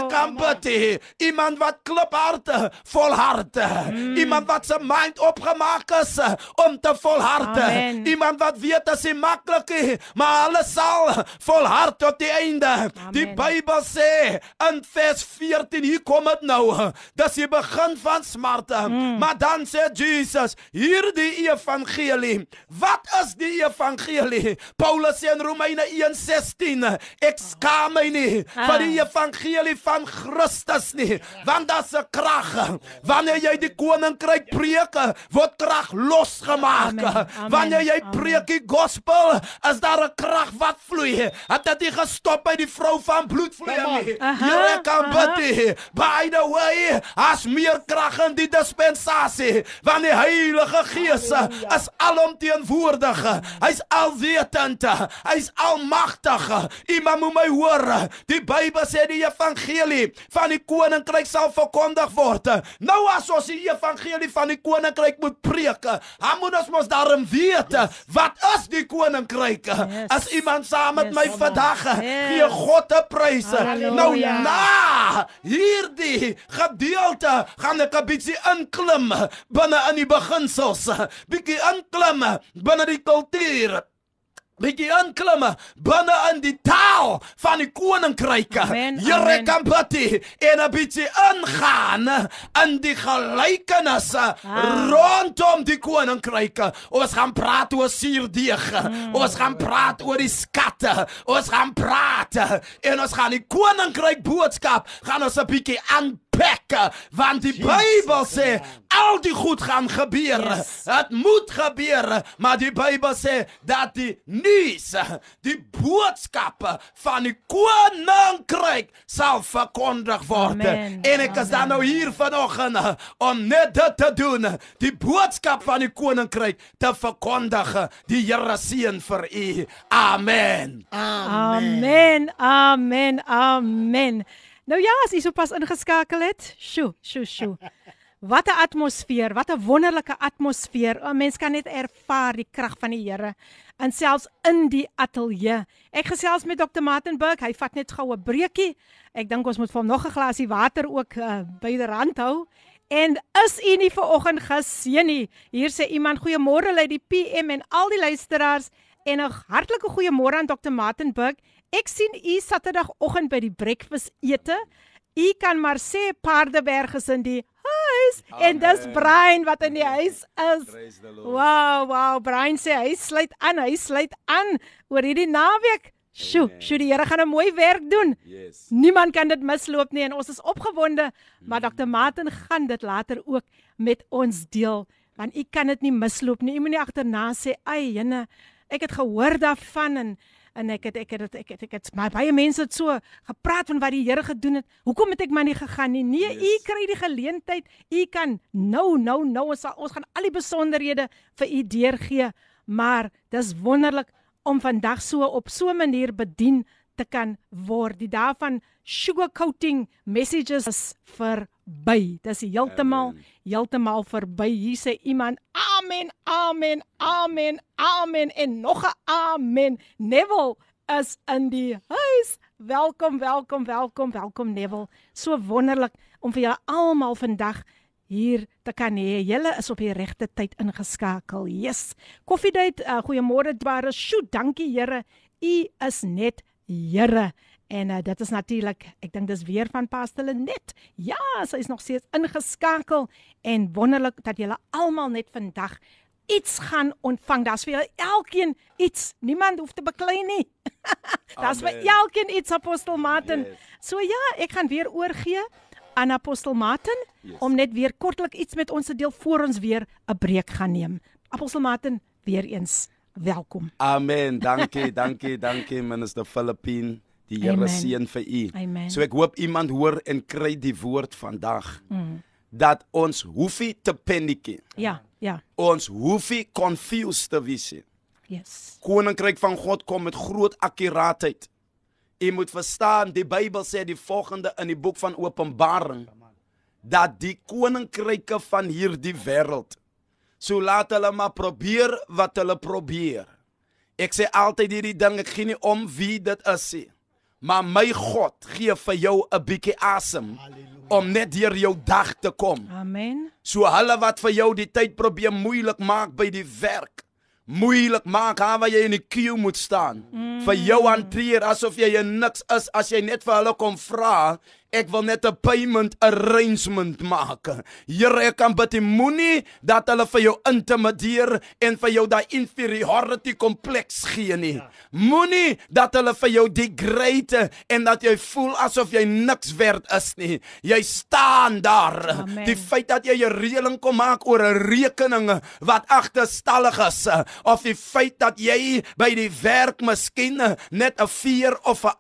hê. Iemand wat klipharte, volharte. Mm. Iemand wat se mind opgemaak is om te volharte. Amen. Iemand wat weet dit maklik is, maar alles sal volhard tot die einde. Amen. Die Bybel sê in vers 14 hier kom dit nou. Dis die begin van smarte. Mm. Maar dan sê Jesus, hierdie evangelie. Wat is die evangelie? Paulus sê in Romeine 1:16, ek skaam my nie Ah. vir die evangelie van Christus nie, want daar's 'n krag. Wanneer jy die koninkryk preek, word krag losgemaak. Wanneer jy preek die gospel, is daar 'n krag wat vloei. Het dit nie gestop by die vrou van bloedvloei nie. Here kan bid. By the way, as meer krag in die dispensasie, want die Heilige Gees is alomteenwoordig. Hy's alwetend. Hy's almagtig. Iemand moet my hoor. Die Bybel sê die evangelie van die koninkryk sal verkondig word. Nou as ons die evangelie van die koninkryk moet preek, dan moet ons mos daarom weet wat is die koninkryk? Yes. As iemand saam met Yes. my vandag Yes. gee God 'n prys. Nou na hierdie gedeelte gaan ek 'n bietjie inklim binne in die beginsels, bietjie inklim binne die kultuur. Bietjie inklim binne in die taal van die koninkryke. Amen, Here kan bid en 'n bietjie ingaan in die gelykenisse Ah. rondom die koninkryke. Ons gaan praat oor suurdeeg. Hmm. Ons gaan praat oor die skatte. Ons gaan praat en ons gaan die koninkryk boodskap gaan ons 'n bietjie aanpak want die Bybel sê al die goed gaan gebeur. Yes. Dit moet gebeur, maar die Bybel sê dat die nuus, die boodskappe van die koninkryk sal verkondig word. Amen. En ek is dan nou hier vanoggend uh, om net dit te doen, die boodskap van die koninkryk te verkondig. Die Here seën vir u. Amen. Amen. Amen. Amen. Nou ja, as jy sopas ingeskakel het. Sjoe, sjoe, sjoe. Wat 'n atmosfeer, wat 'n wonderlike atmosfeer. 'n Mens kan net ervaar die krag van die Here en selfs in die ateljee. Ek gesels met Dr. Martin Burke. Hy vat net gou 'n breekie. Ek dink ons moet vir hom nog 'n glasie water ook uh, byderhand hou. En is u nie ver oggend geseën nie? Hier sê iemand goeiemôre uit die PM en al die luisteraars en 'n hartlike goeiemôre aan Dr. Martin Burke. Ek sien u Saterdagoggend by die breakfast ete. U kan maar sê Paardeberg is in die huis en dis Amen. Brian wat in die huis is. Wow, wow, Brian sê hy sluit aan, hy sluit aan oor hierdie naweek. Sjoe, Amen. sjoe, die Here gaan 'n mooi werk doen. Yes. Niemand kan dit misloop nie en ons is opgewonde, maar Dr. Martin gaan dit later ook met ons deel want u kan dit nie misloop nie. U moenie agterna sê, "Ag, jene, ek het gehoor daarvan en en ek het ek het ek het, ek het, maar baie mense het so gepraat van wat die Here gedoen het. Hoekom het ek maar nie gegaan nie? Nee, u Yes. kry die geleentheid. U kan nou nou nou ons sal, ons gaan al die besonderhede vir u deurgee, maar dis wonderlik om vandag so op so 'n manier bedien te kan word. Die daarvan sugarcoating messages is verby. Dis heeltemal Amen. heeltemal verby. Hier sê iemand amen, amen, amen, amen en nog 'n amen. Neville is in die huis. Welkom, welkom, welkom, welkom Neville. So wonderlik om vir julle almal vandag hier te kan hê. Julle is op die regte tyd ingeskakel. Yes. Koffiedייט, uh, goeiemôre Dware. Sjoe, dankie Here. U is net Here. En uh, dit is natuurlik, ek dink dis weer van Pastor Lenet. Ja, sy is nog steeds ingeskakel en wonderlik dat julle almal net vandag iets gaan ontvang. Daar's vir elkeen iets. Niemand hoef te beklei nie. (laughs) Daar's vir elkeen iets Apostel Martin. Yes. So ja, ek gaan weer oorgee aan Apostel Martin Yes. om net weer kortlik iets met ons te deel voor ons weer 'n breek gaan neem. Apostel Martin, weer eens welkom. Amen. Dankie, (laughs) dankie, dankie minister Philippine. Die Here seën vir u. Amen. So ek hoop iemand hoor en kry die woord vandag. Mm. Dat ons hoef nie te paniekie. Ja, ja. Ons hoef nie confused te wees nie. Yes. Koninkryk van God kom met groot akkuraatheid. U moet verstaan, die Bybel sê die volgende in die boek van Openbaring dat die koninkryke van hierdie wêreld so laat hulle maar probeer wat hulle probeer. Ek sê altyd hierdie ding, ek gee nie om wie dit is nie. Maar my God gee vir jou 'n bietjie asem om net deur jou dag te kom. Amen. So hulle wat vir jou die tyd probeer moeilik maak by die werk. Moeilik maak haar waar jy in die queue moet staan. Mm. Vir jou hanteer asof jy niks is as jy net vir hulle kom vra Ek wil net 'n payment arrangement maak. Here, ek kan bid moenie dat hulle vir jou intimideer en vir jou daai inferiority kompleks gee nie. Moenie dat hulle vir jou degrade en dat jy voel asof jy niks werd is nie. Jy staan daar. Amen. Die feit dat jy 'n reëling kom maak oor 'n rekening wat agterstallig is of die feit dat jy by die werk miskien net 'n vier of 'n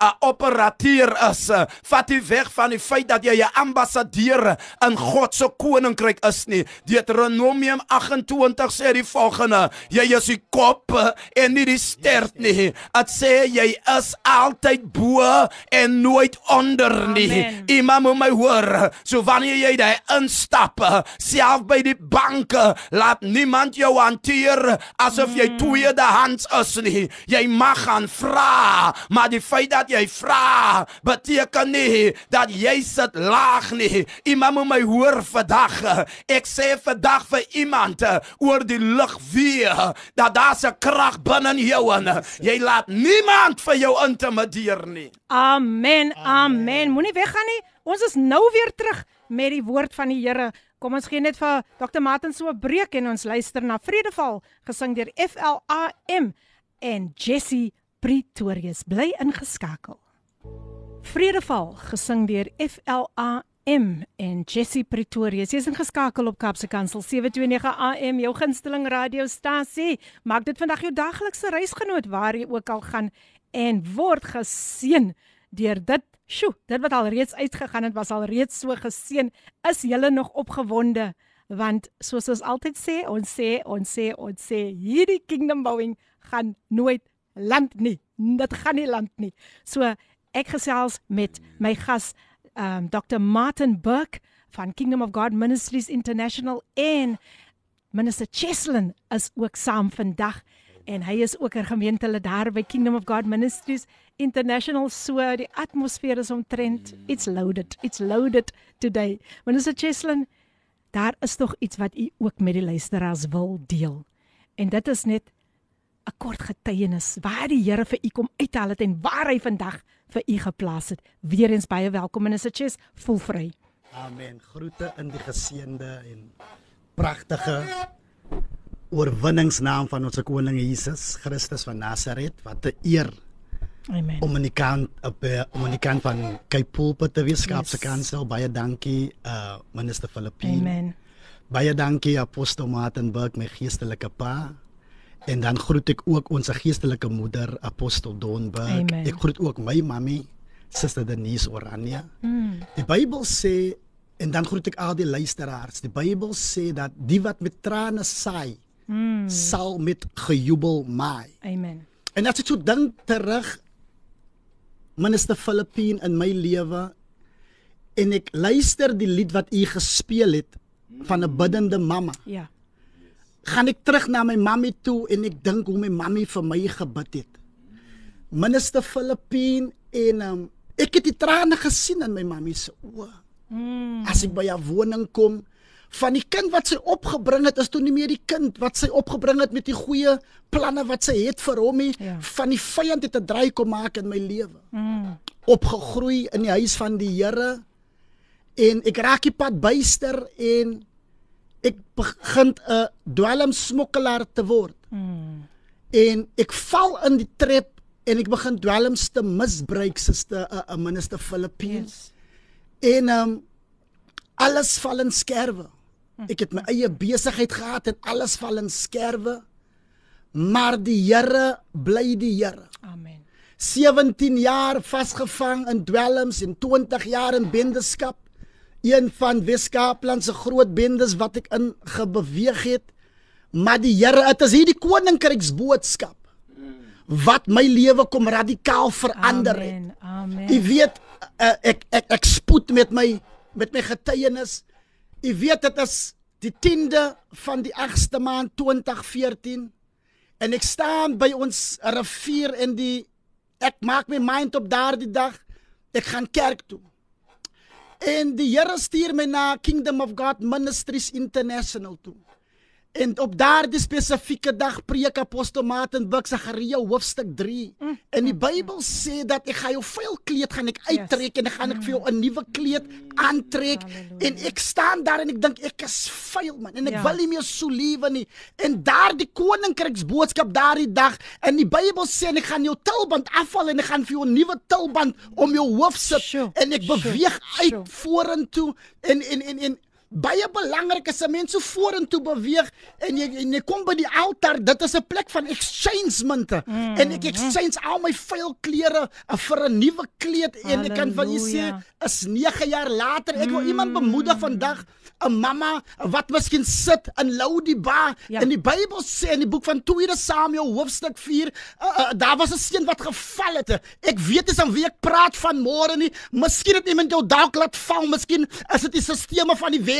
'n operateur is. Vat die weg van die feit dat jy 'n ambassadeur in God se koninkryk is nie. Deuteronomium 28 sê die volgende: Jy is die kop en nie die stert nie. Dit sê jy is altyd bo en nooit onder nie. Iemand moet my hoor. So wanneer jy daar instap, self by die banke, laat niemand jou hanteer asof jy mm. tweedehands is nie. Jy mag gaan vra, maar die feit dat jy vra beteken nie dat jy sit laag nie. Iemand moet my hoor vandag. Ek sê vandag vir iemand eh, oor die lig weer dat daar 'n krag binne jou en jy laat niemand vir jou intimideer nie. Amen. Amen. Moenie weggaan nie. Ons is nou weer terug met die woord van die Here. Kom ons gee net vir Dr. Martin so 'n breek en ons luister na Vredeval gesing deur FLAM en Jessie Pretorius. Bly ingeskakel. Vredeval gesing deur FLAM en Jessie Pretorius. Jy's ingeskakel op Kapse Kansel 729 AM, jou gunsteling radiostasie. Maak dit vandag jou daglikse reisgenoot waar jy ook al gaan en word geseën deur dit. Sjoe, dit wat al reeds uitgegaan het, was al reeds so geseën. Is julle nog opgewonde? Want soos ons altyd sê, ons sê, ons sê, ons sê, hierdie kingdom bouing gaan nooit land nie. Dit gaan nie land nie. So Ek gesels met my gas um Dr Martin Burke van Kingdom of God Ministries International en Minister Cheslin is ook saam vandag en hy is ook 'n gemeentelid daar by Kingdom of God Ministries International. So die atmosfeer is omtrent it's loaded it's loaded today. Minister Cheslin daar is tog iets wat u ook met die luisteraars wil deel. En dit is net 'n kort getuienis waar die Here vir u kom uithaal het en waar hy vandag vir u geplaas het. Weereens baie welkom in Sitches, voel vry. Amen. Groete in die geseënde en pragtige oorwinningsnaam van ons koning Jesus Christus van Nasaret. Wat 'n eer. Amen. Om in die kant op eh, om in die kant van Kaipulpa te wees, Kaapse yes. Kansel. Baie dankie uh minister Filippine. Amen. Baie dankie apostel Martin Burke, my geestelike pa. En dan groet ek ook ons geestelike moeder Apostel Donberg. Amen. Ek groet ook my mami, Suster Denise Orania. Mm. Die Bybel sê en dan groet ek al die luisteraars. Die Bybel sê dat die wat met trane saai, mm. sal met gejubel maai. Amen. En as ek so dink terug Minister Filippine in my lewe en ek luister die lied wat u gespeel het van 'n biddende mamma. Ja gaan ek terug na my mammy toe en ek dink hoe my mammy vir my gebid het. Minister Filippine en um, ek het die trane gesien in my mammy se oë. Mm. As ek by haar woning kom, van die kind wat sy opgebring het, is toe nie meer die kind wat sy opgebring het met die goeie planne wat sy het vir hom nie. Ja. Van die vyand het 'n draai kom maak in my lewe. Mm. Opgegroei in die huis van die Here en ek raak die pad byster en ek begin 'n dwelmsmokkelaar te word. Mm. En ek val in die trap en ek begin dwelms te misbruik sister 'n uh, minister Philippines. Yes. En um alles val in skerwe. Ek het my eie besigheid gehad en alles val in skerwe. Maar die Here bly die Here. Amen. 17 jaar vasgevang in dwelms en 20 jaar in bendeskap een van Weskaapland se groot bendes wat ek in gebeweeg het. Maar die Here, dit is hierdie koninkryksboodskap wat my lewe kom radikaal verander het. Amen. Amen. Jy weet uh, ek ek ek spoed met my met my getuienis. Jy weet dit is die 10de van die 8ste maand 2014 en ek staan by ons rivier in die ek maak my mind op daardie dag. Ek gaan kerk toe. En die Here stuur my na Kingdom of God Ministries International toe. En op daardie spesifieke dag preek apostel Martin Buck Sagaria hoofstuk 3. Mm. En die Bybel sê dat ek gaan jou vuil kleed gaan ek uittrek yes. en ek gaan ek vir jou 'n nuwe kleed aantrek. Halleluja. En ek staan daar en ek dink ek is vuil man en ek ja. wil nie meer so lewe nie. En daardie koninkryksboodskap daardie dag en die Bybel sê ek gaan jou tulband afval en ek gaan vir jou 'n nuwe tulband om jou hoof sit sure. en ek beweeg sure. uit sure. vorentoe en en en en baie belangrik is 'n mens so vorentoe beweeg en jy en jy kom by die altaar dit is 'n plek van exchange munte mm. en ek exchange al my vuil klere uh, vir 'n nuwe kleed en ek kan van jy sê is 9 jaar later ek wil mm. iemand bemoedig vandag 'n mamma wat miskien sit in Lodiba ja. in die Bybel sê in die boek van 2 Samuel hoofstuk 4 uh, uh, daar was 'n seun wat geval het ek weet nie van wie ek praat van môre nie miskien het iemand jou dalk laat val miskien is dit die stelsels van die wêreld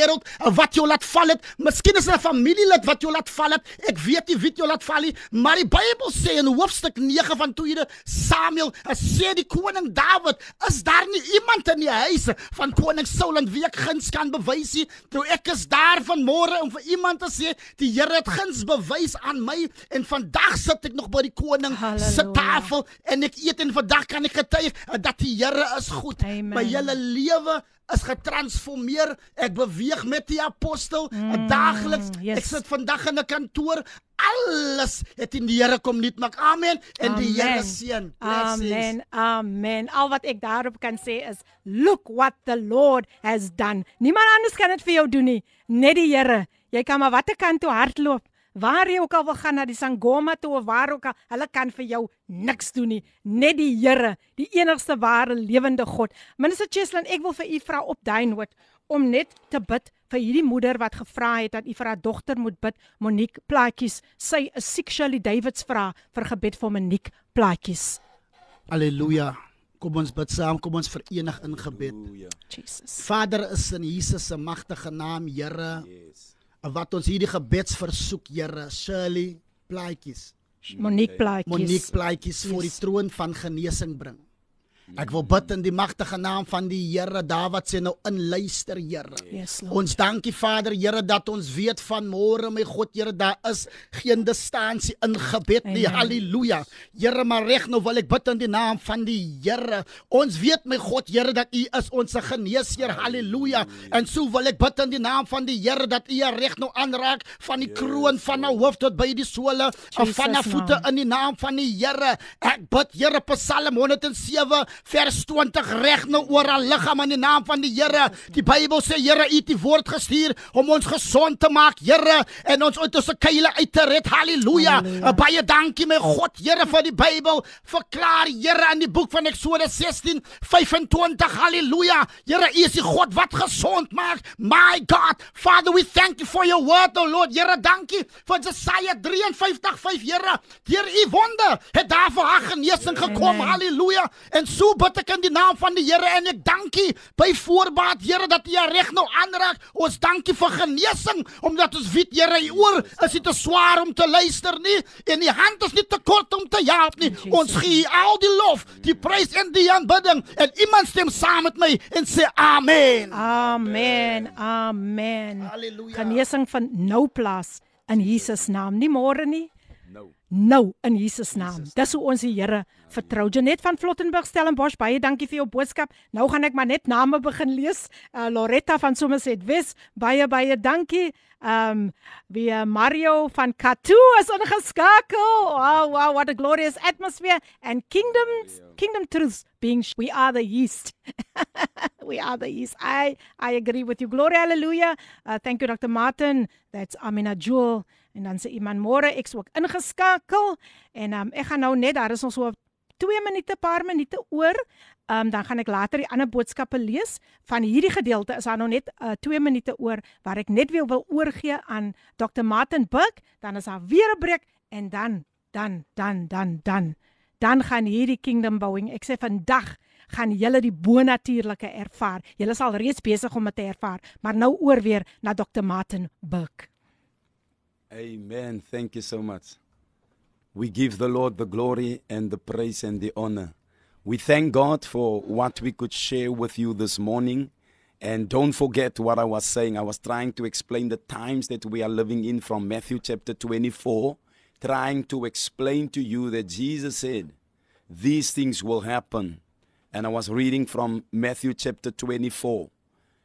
wat jou laat val het. Miskien is 'n familielid wat jou laat val het. Ek weet nie wie jou laat val nie, maar die Bybel sê in hoofstuk 9 van 2 Samuel, sê die koning Dawid, is daar nie iemand in die huis van koning Saul en wie ek guns kan bewys nie. Toe ek is daar van môre om vir iemand te sê, die Here het guns bewys aan my en vandag sit ek nog by die koning se tafel en ek eet en vandag kan ek getuig dat die Here is goed. Amen. My hele lewe is getransformeer. Ek beweeg met die apostel mm, daagliks. Yes. Ek sit vandag in 'n kantoor. Alles het in die Here kom nuut maak. Amen. En Amen. die Here seën. Amen. Amen. Al wat ek daarop kan sê is look what the Lord has done. Niemand anders kan dit vir jou doen nie, net die Here. Jy kan maar watter kant toe hardloop. Waar jy ook al wil gaan na die Sangoma toe of waar ook al, hulle kan vir jou niks doen nie. Net die Here, die enigste ware lewende God. Minister Cheslin, ek wil vir u vra op daai noot om net te bid vir hierdie moeder wat gevra het dat u vir haar dogter moet bid, Monique Plaatjies. Sy is sexually Davids vra vir gebed vir Monique Plaatjies. Halleluja. Kom ons bid saam, kom ons verenig in gebed. Jesus. Vader is in Jesus se magtige naam, Here. Yes wat ons hierdie gebedsversoek Here Shirley Plaatjies Monique Plaatjies Monique Plaatjies yes. voor die troon van genesing bring. Ek wil bid in die magtige naam van die Here Dawid sê nou in luister Here. Yes, ons dankie Vader Here dat ons weet van môre my God Here daar is geen distansie in gebed nie. Amen. Halleluja. Here maar reg nou wil ek bid in die naam van die Here. Ons weet my God Here dat U is ons geneesheer. Halleluja. En so wil ek bid in die naam van die Here dat U reg nou aanraak van die kroon van haar hoof tot by die sole van haar voete in die naam van die Here. Ek bid Here Psalm 107 vers 20 reg nou oor al liggaam in die naam van die Here. Die Bybel sê Here het die woord gestuur om ons gesond te maak, Here, en ons uit ons keile uit te red. Halleluja. Baie dankie my God, Here vir die Bybel. Verklaar Here in die boek van Eksodus 16:25. Halleluja. Here, U is die God wat gesond maak. My God, Father, we thank you for your word, oh Lord. Here, dankie vir Jesaja 53:5, Here. Deur U wonder het daar vir haar genesing gekom. Halleluja. En so bid ek in die naam van die Here en ek dankie by voorbaat Here dat U reg nou aanraak. Ons dankie vir genesing omdat ons weet Here U oor is nie te swaar om te luister nie en U hand is nie te kort om te help nie. Ons gee al die lof, die prys en die aanbidding en iemand stem saam met my en sê amen. Amen. Amen. Halleluja. Genesing van nou plaas in Jesus naam, nie môre nie nou in Jesus naam. Dis hoe ons die Here vertrou. Janet van Flottenburg Stellenbosch, baie dankie vir jou boodskap. Nou gaan ek maar net name begin lees. Uh, Loretta van Somerset Wes, baie baie dankie. Um wie uh, Mario van Katu is ingeskakel. Wow, wow, what a glorious atmosphere and kingdoms kingdom truths being we are the east. (laughs) we are the east. I I agree with you. Glory hallelujah. Uh, thank you Dr. Martin. That's Amina Jewel. En dan sê iemand môre ek's ook ingeskakel en um, ek gaan nou net daar is ons so 2 minute paar minute oor. Ehm um, dan gaan ek later die ander boodskappe lees. Van hierdie gedeelte is daar nog net 2 uh, minute oor waar ek net weer wil oorgee aan Dr. Martin Buck, dan is daar weer 'n breek en dan dan dan dan dan dan gaan hierdie kingdom bouing. Ek sê vandag gaan julle die bonatuurlike ervaar. Julle sal reeds besig om dit te ervaar, maar nou oor weer na Dr. Martin Buck. Amen. Thank you so much. We give the Lord the glory and the praise and the honor. We thank God for what we could share with you this morning. And don't forget what I was saying. I was trying to explain the times that we are living in from Matthew chapter 24, trying to explain to you that Jesus said, These things will happen. And I was reading from Matthew chapter 24.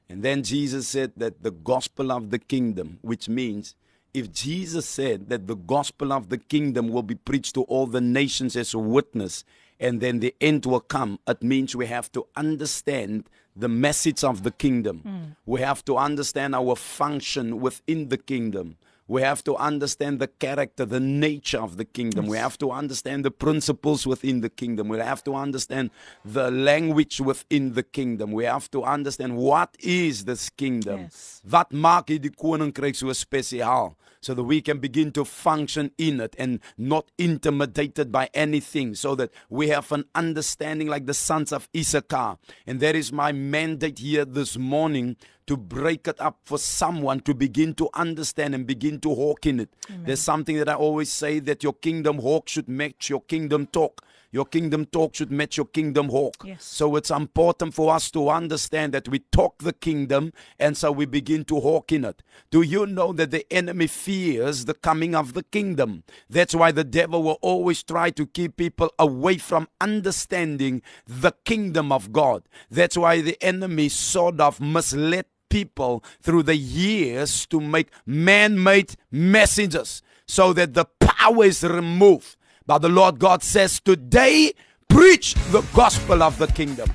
And then Jesus said that the gospel of the kingdom, which means if Jesus said that the gospel of the kingdom will be preached to all the nations as a witness, and then the end will come, it means we have to understand the message of the kingdom. Mm. We have to understand our function within the kingdom. We have to understand the character, the nature of the kingdom. Yes. We have to understand the principles within the kingdom. We have to understand the language within the kingdom. We have to understand what is this kingdom. Yes. Wat maak die koninkryk so spesiaal? So that we can begin to function in it and not intimidated by anything, so that we have an understanding like the sons of Issachar. And that is my mandate here this morning to break it up for someone to begin to understand and begin to hawk in it. Amen. There's something that I always say that your kingdom hawk should match your kingdom talk. Your kingdom talk should match your kingdom hawk. Yes. So it's important for us to understand that we talk the kingdom and so we begin to hawk in it. Do you know that the enemy fears the coming of the kingdom? That's why the devil will always try to keep people away from understanding the kingdom of God. That's why the enemy sort of misled people through the years to make man made messengers so that the power is removed. But the Lord God says, Today, preach the gospel of the kingdom.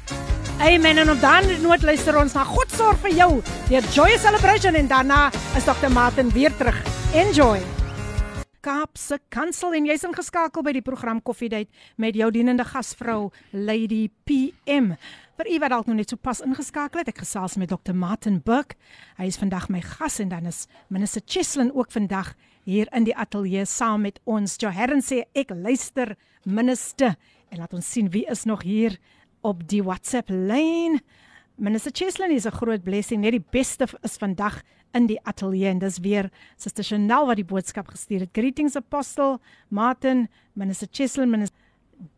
Amen. En op dan noot luister ons na God sorg vir jou. Deur Joy Celebration en daarna is Dr. Martin weer terug. Enjoy. Kaapse Kansel en jy's ingeskakel by die program Koffiedייט met jou dienende gasvrou Lady PM. Vir u wat dalk nog net so pas ingeskakel het, ek gesels met Dr. Martin Burke. Hy is vandag my gas en dan is Minister Cheslin ook vandag hier in die ateljee saam met ons. Joherren sê ek luister minister en laat ons sien wie is nog hier op die WhatsApp lyn. Minister Cheslin is 'n groot blessing. Net die beste is vandag in die ateljee en dis weer Suster Chanel wat die boodskap gestuur het. Greetings Apostle Martin, Minister Cheslin, Minister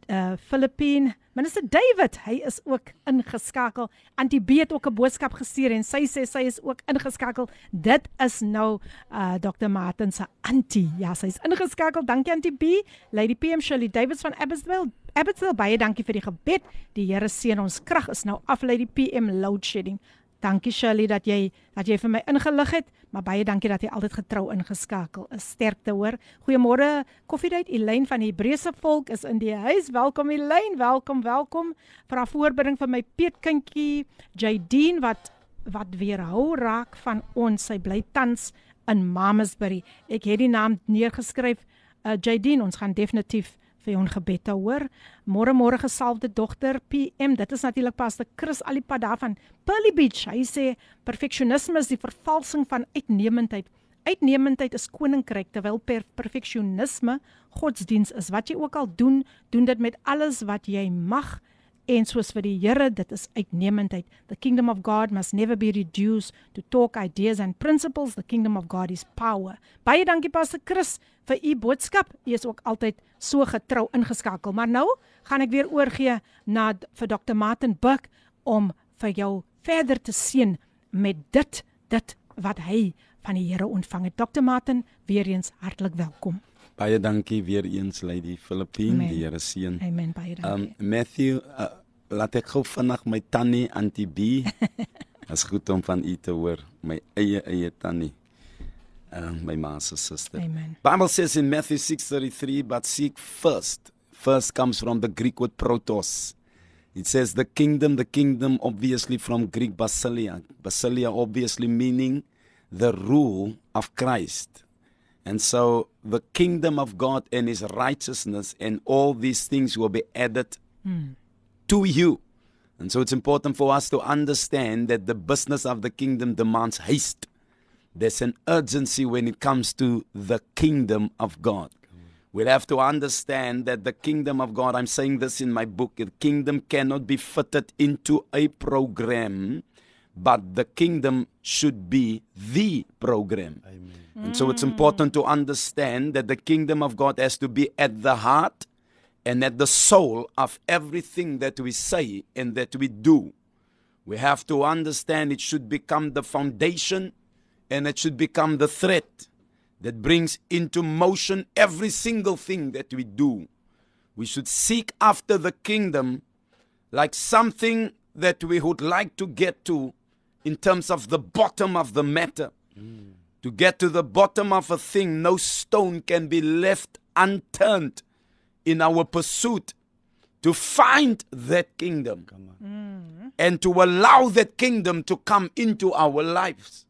uh Philippine Minister David, hy is ook ingeskakel. Antie B het ook 'n boodskap gestuur en sy sê sy is ook ingeskakel. Dit is nou uh Dr. Martin se Antie. Ja, sy is ingeskakel. Dankie Antie B. Lady PM Shirley Davids van Abbotsville. Abbotsville baie dankie vir die gebed. Die Here seën ons krag is nou af Lady PM load shedding. Dankie Shirley dat jy dat jy vir my ingelig het, maar baie dankie dat jy altyd getrou ingeskakel is. Sterkte hoor. Goeiemôre Koffiedייט. Elyn van die Hebreëse volk is in die huis. Welkom Elyn. Welkom, welkom. Vir haar voorbereiding vir my peetkindjie Jadine wat wat weerhou raak van ons. Sy bly tans in Mamasbury. Ek het die naam neergeskryf. Uh, Jadine, ons gaan definitief vir jou gebed te hoor. Môre môre gesalfde dogter PM. Dit is natuurlik pastor Chris Alipad daarvan Pearly Beach. Hy sê perfeksionisme is die vervalsing van uitnemendheid. Uitnemendheid is koninkryk terwyl per perfeksionisme godsdiens is. Wat jy ook al doen, doen dit met alles wat jy mag en soos vir die Here dit is uitnemendheid. The kingdom of god must never be reduced to talk ideas and principles. The kingdom of god is power. Baie dankie pastor Chris vir u boodskap. U is ook altyd so getrou ingeskakel. Maar nou gaan ek weer oorgee na vir Dr Martin Buck om vir jou verder te seën met dit dit wat hy van die Here ontvang het. Dr Martin weer eens hartlik welkom Baie dankie weer eens Lady Philippine, die Here seën. Amen. Baie dankie. Um Matthew, uh, laat ek gou vinnig my tannie Auntie B. (laughs) As goed om van u te hoor, my eie eie tannie. Um my ma se suster. Amen. Bible says in Matthew 6:33, but seek first. First comes from the Greek word protos. It says the kingdom, the kingdom obviously from Greek basileia. Basileia obviously meaning the rule of Christ. And so the kingdom of God and his righteousness and all these things will be added mm. to you. And so it's important for us to understand that the business of the kingdom demands haste. There's an urgency when it comes to the kingdom of God. We'll have to understand that the kingdom of God, I'm saying this in my book, the kingdom cannot be fitted into a program but the kingdom should be the program. Amen. And so it's important to understand that the kingdom of God has to be at the heart and at the soul of everything that we say and that we do. We have to understand it should become the foundation and it should become the thread that brings into motion every single thing that we do. We should seek after the kingdom like something that we would like to get to in terms of the bottom of the matter. Mm. To get to the bottom of a thing, no stone can be left unturned in our pursuit to find that kingdom mm. and to allow that kingdom to come into our lives.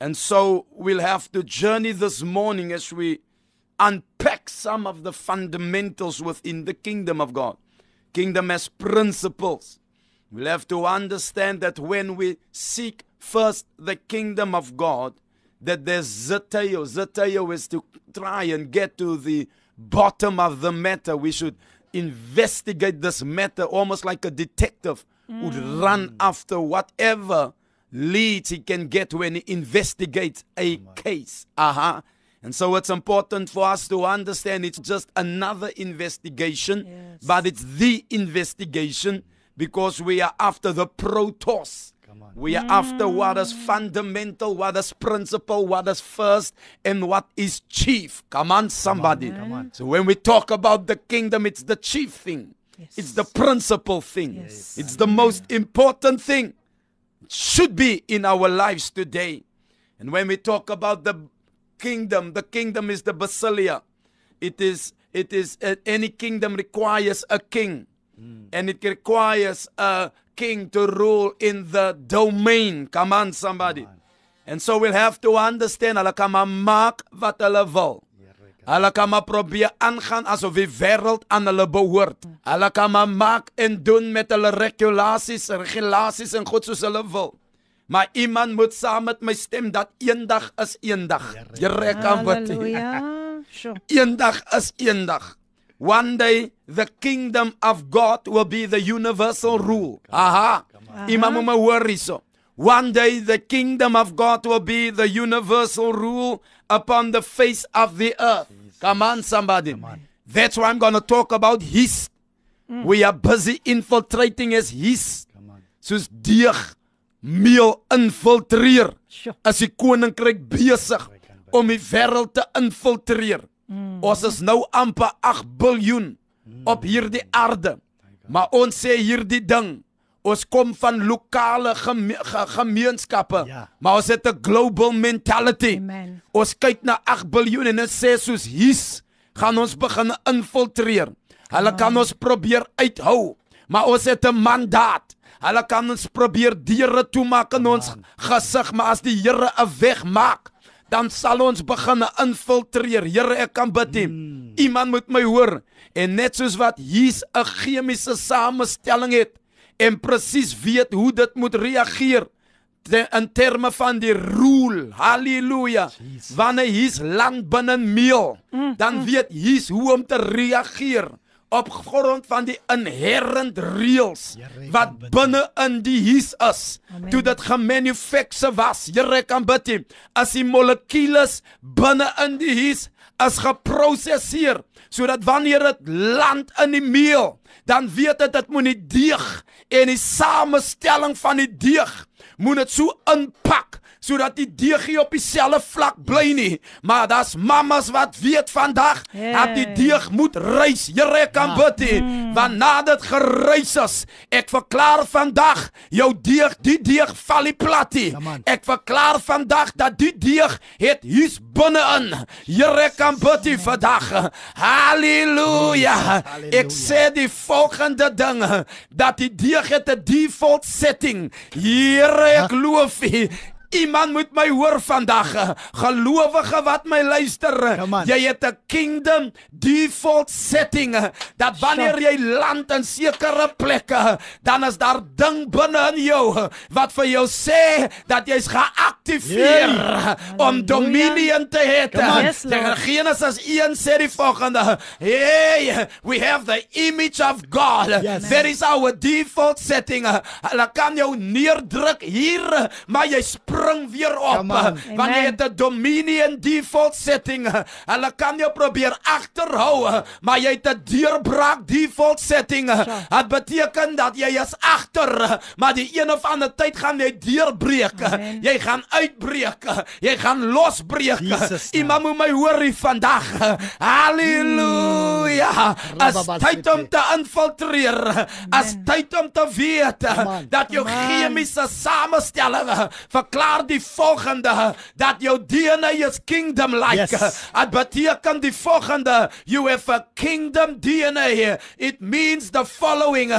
And so we'll have to journey this morning as we unpack some of the fundamentals within the kingdom of God. Kingdom as principles. We'll have to understand that when we seek first the kingdom of God, that there's zeteo. Zeteo is to try and get to the bottom of the matter. We should investigate this matter almost like a detective mm. would run after whatever leads he can get when he investigates a case. Uh-huh. And so it's important for us to understand it's just another investigation, yes. but it's the investigation because we are after the protos. We are mm. after what is fundamental, what is principle, what is first, and what is chief. Come on, somebody. Come on, come on. So when we talk about the kingdom, it's the chief thing. Yes. It's the principal thing. Yes. It's the most important thing. It should be in our lives today. And when we talk about the kingdom, the kingdom is the basilia. It is it is uh, any kingdom requires a king. Mm. And it requires a king to rule in the domain. Come on, somebody. Come on. And so we'll have to understand, hulle kan maar maak wat hulle wil. Hulle kan maar probeer aangaan asof die wêreld aan hulle behoort. Hulle kan maar maak en doen met hulle regulasies, regulasies en goed soos hulle wil. Maar iemand moet saam met my stem dat eendag is eendag. Here kan wat. Halleluja. Eendag is eendag. One day the kingdom of God will be the universal rule. Aha. Imam Mawariso. One day the kingdom of God will be the universal rule upon the face of the earth. Come on, somebody. Come on. That's why I'm going to talk about his. Mm. We are busy infiltrating as his. Soos deeg meel infiltreer. As die koninkryk besig om die wêreld te infiltreer. Mm. Ons is nou amper 8 biljoen mm. op hierdie aarde. Maar ons sê hierdie ding, ons kom van lokale geme ge gemeenskappe, ja. maar ons het 'n global mentality. Amen. Ons kyk na 8 biljoen en ons sê soos hier's gaan ons begin infiltreer. Hulle kan ons probeer uithou, maar ons het 'n mandaat. Hulle kan ons probeer deure toemaak in ons gesig, maar as die Here 'n weg maak, dan sal ons begin infiltreer. Here, ek kan bid. Mm. Iemand moet my hoor. En net soos wat hier's 'n chemiese samestelling het en presies weet hoe dit moet reageer te, in terme van die rule. Halleluja. Wanneer hier's land binne meel, mm. dan mm. weet hier's hoe om te reageer op grond van die inherent reëls wat binne in die huis is. Amen. Toe dit gemanufacture was, Here kan bid hê, as die molekules binne in die huis is geproseseer sodat wanneer dit land in die meel, dan weet dit dit moet nie deeg en die samestelling van die deeg moet dit so inpak sodat die deegie op dieselfde vlak bly nie. Maar daar's mammas wat weet vandag hey. dat die deeg moet reis. Here kan ja. bid hê mm. want nadat gereis is, ek verklaar vandag jou deeg, die deeg val nie plat nie. Ja, ek verklaar vandag dat die deeg het hier's binne-in. Here kan bid hê vandag. Halleluja. Ek sê die volgende dinge dat die deeg het 'n default setting. Here ek loof U. Iemand moet my hoor vandag. Gelowige wat my luister. Jy het 'n kingdom default setting dat wanneer jy land in sekere plekke, dan is daar ding binne in jou wat vir jou sê dat jy's geaktiveer aktiveer om dominion te hê. Yes. Genesis 1 sê die volgende: "Hey, we have the image of God. Yes. That is our default setting. Hulle kan jou neerdruk hier, maar jy spring weer op on. (laughs) want jy het 'n dominion default setting. (laughs) Hulle kan jou probeer agterhou, (laughs) maar jy het 'n deurbraak default setting. Dit beteken dat jy is agter, maar die een of ander tyd gaan jy deurbreek. Amen. Jy gaan uitbreek. Jy gaan losbreek. Iemand moet my hoor hier vandag. Halleluja. As tyd om te infiltreer. As tyd om te weet dat jou chemiese samestelling verklaar die volgende dat jou DNA is kingdom like. Yes. Dit beteken die volgende you have a kingdom DNA. It means the following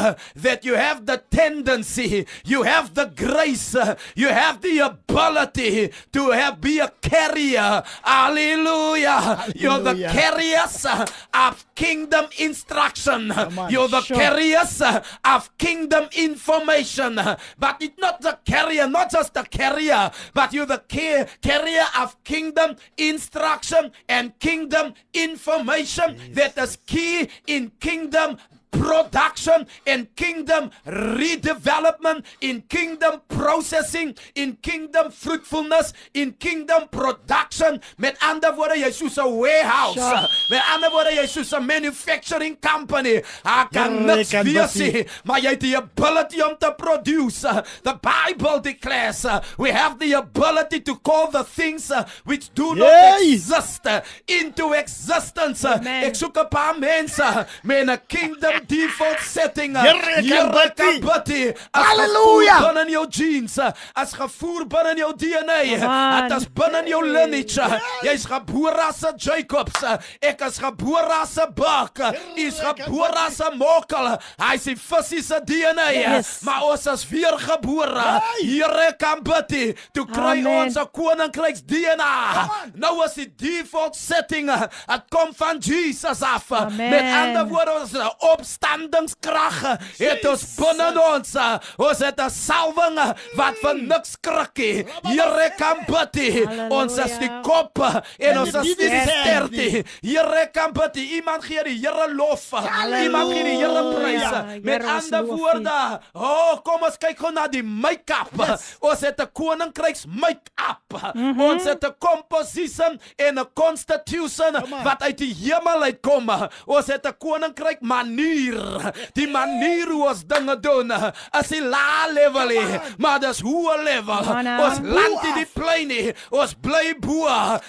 that you have the tendency, you have the grace, you have the ability to have be a carrier. Hallelujah. You're the carriers of kingdom instruction. On. You're the Sure. carriers of kingdom information. But it's not the carrier, not just the carrier, but you're the ca- carrier of kingdom instruction and kingdom information that is key in kingdom production in kingdom redevelopment in kingdom processing in kingdom fruitfulness in kingdom production met ander woorde jy soos 'n warehouse Sure. met ander woorde jy soos 'n manufacturing company kan Correct, niks kan wees maar jy het die ability om te produce the bible declares uh, we have the ability to call the things uh, which do not Yay! exist uh, into existence Amen. ek soek 'n paar mense met 'n kingdom default setting Here kan Here kan biddy. biddy. As Halleluja. gevoer binne in jou genes, as gevoer binne in jou DNA, dit is binne in jou lineage. Jy's gebore as 'n Jacobs. Ek is gebore as 'n buck. U's gebore as 'n mokkel. Hy's die visie se DNA. Yes. Maar ons is weer gebore. Here kan biddy. Toe kry ons 'n koninkryks DNA. Nou is die default setting. Dit kom van Jesus af. Amen. Met ander woorde ons 'n opstandingskrag het ons binne in ons. Ons het 'n salwing wat vir niks krikkie Here kan bid ons is die kop en ons is die nie Here kan bid iemand gee die Here lof. Iemand gee die Here prys. Halleluja. met ander woorde oh kom ons kyk gou na die make-up. Ons het 'n koninkryks make-up. Ons het 'n composition en 'n constitution on. wat uit die hemel uitkom. Ons het 'n koninkryk manier. Die manier hoe ons dinge doen is die lae level, nie, maar dis hoë level. Ons land nie die plein nie. Ons bly bo.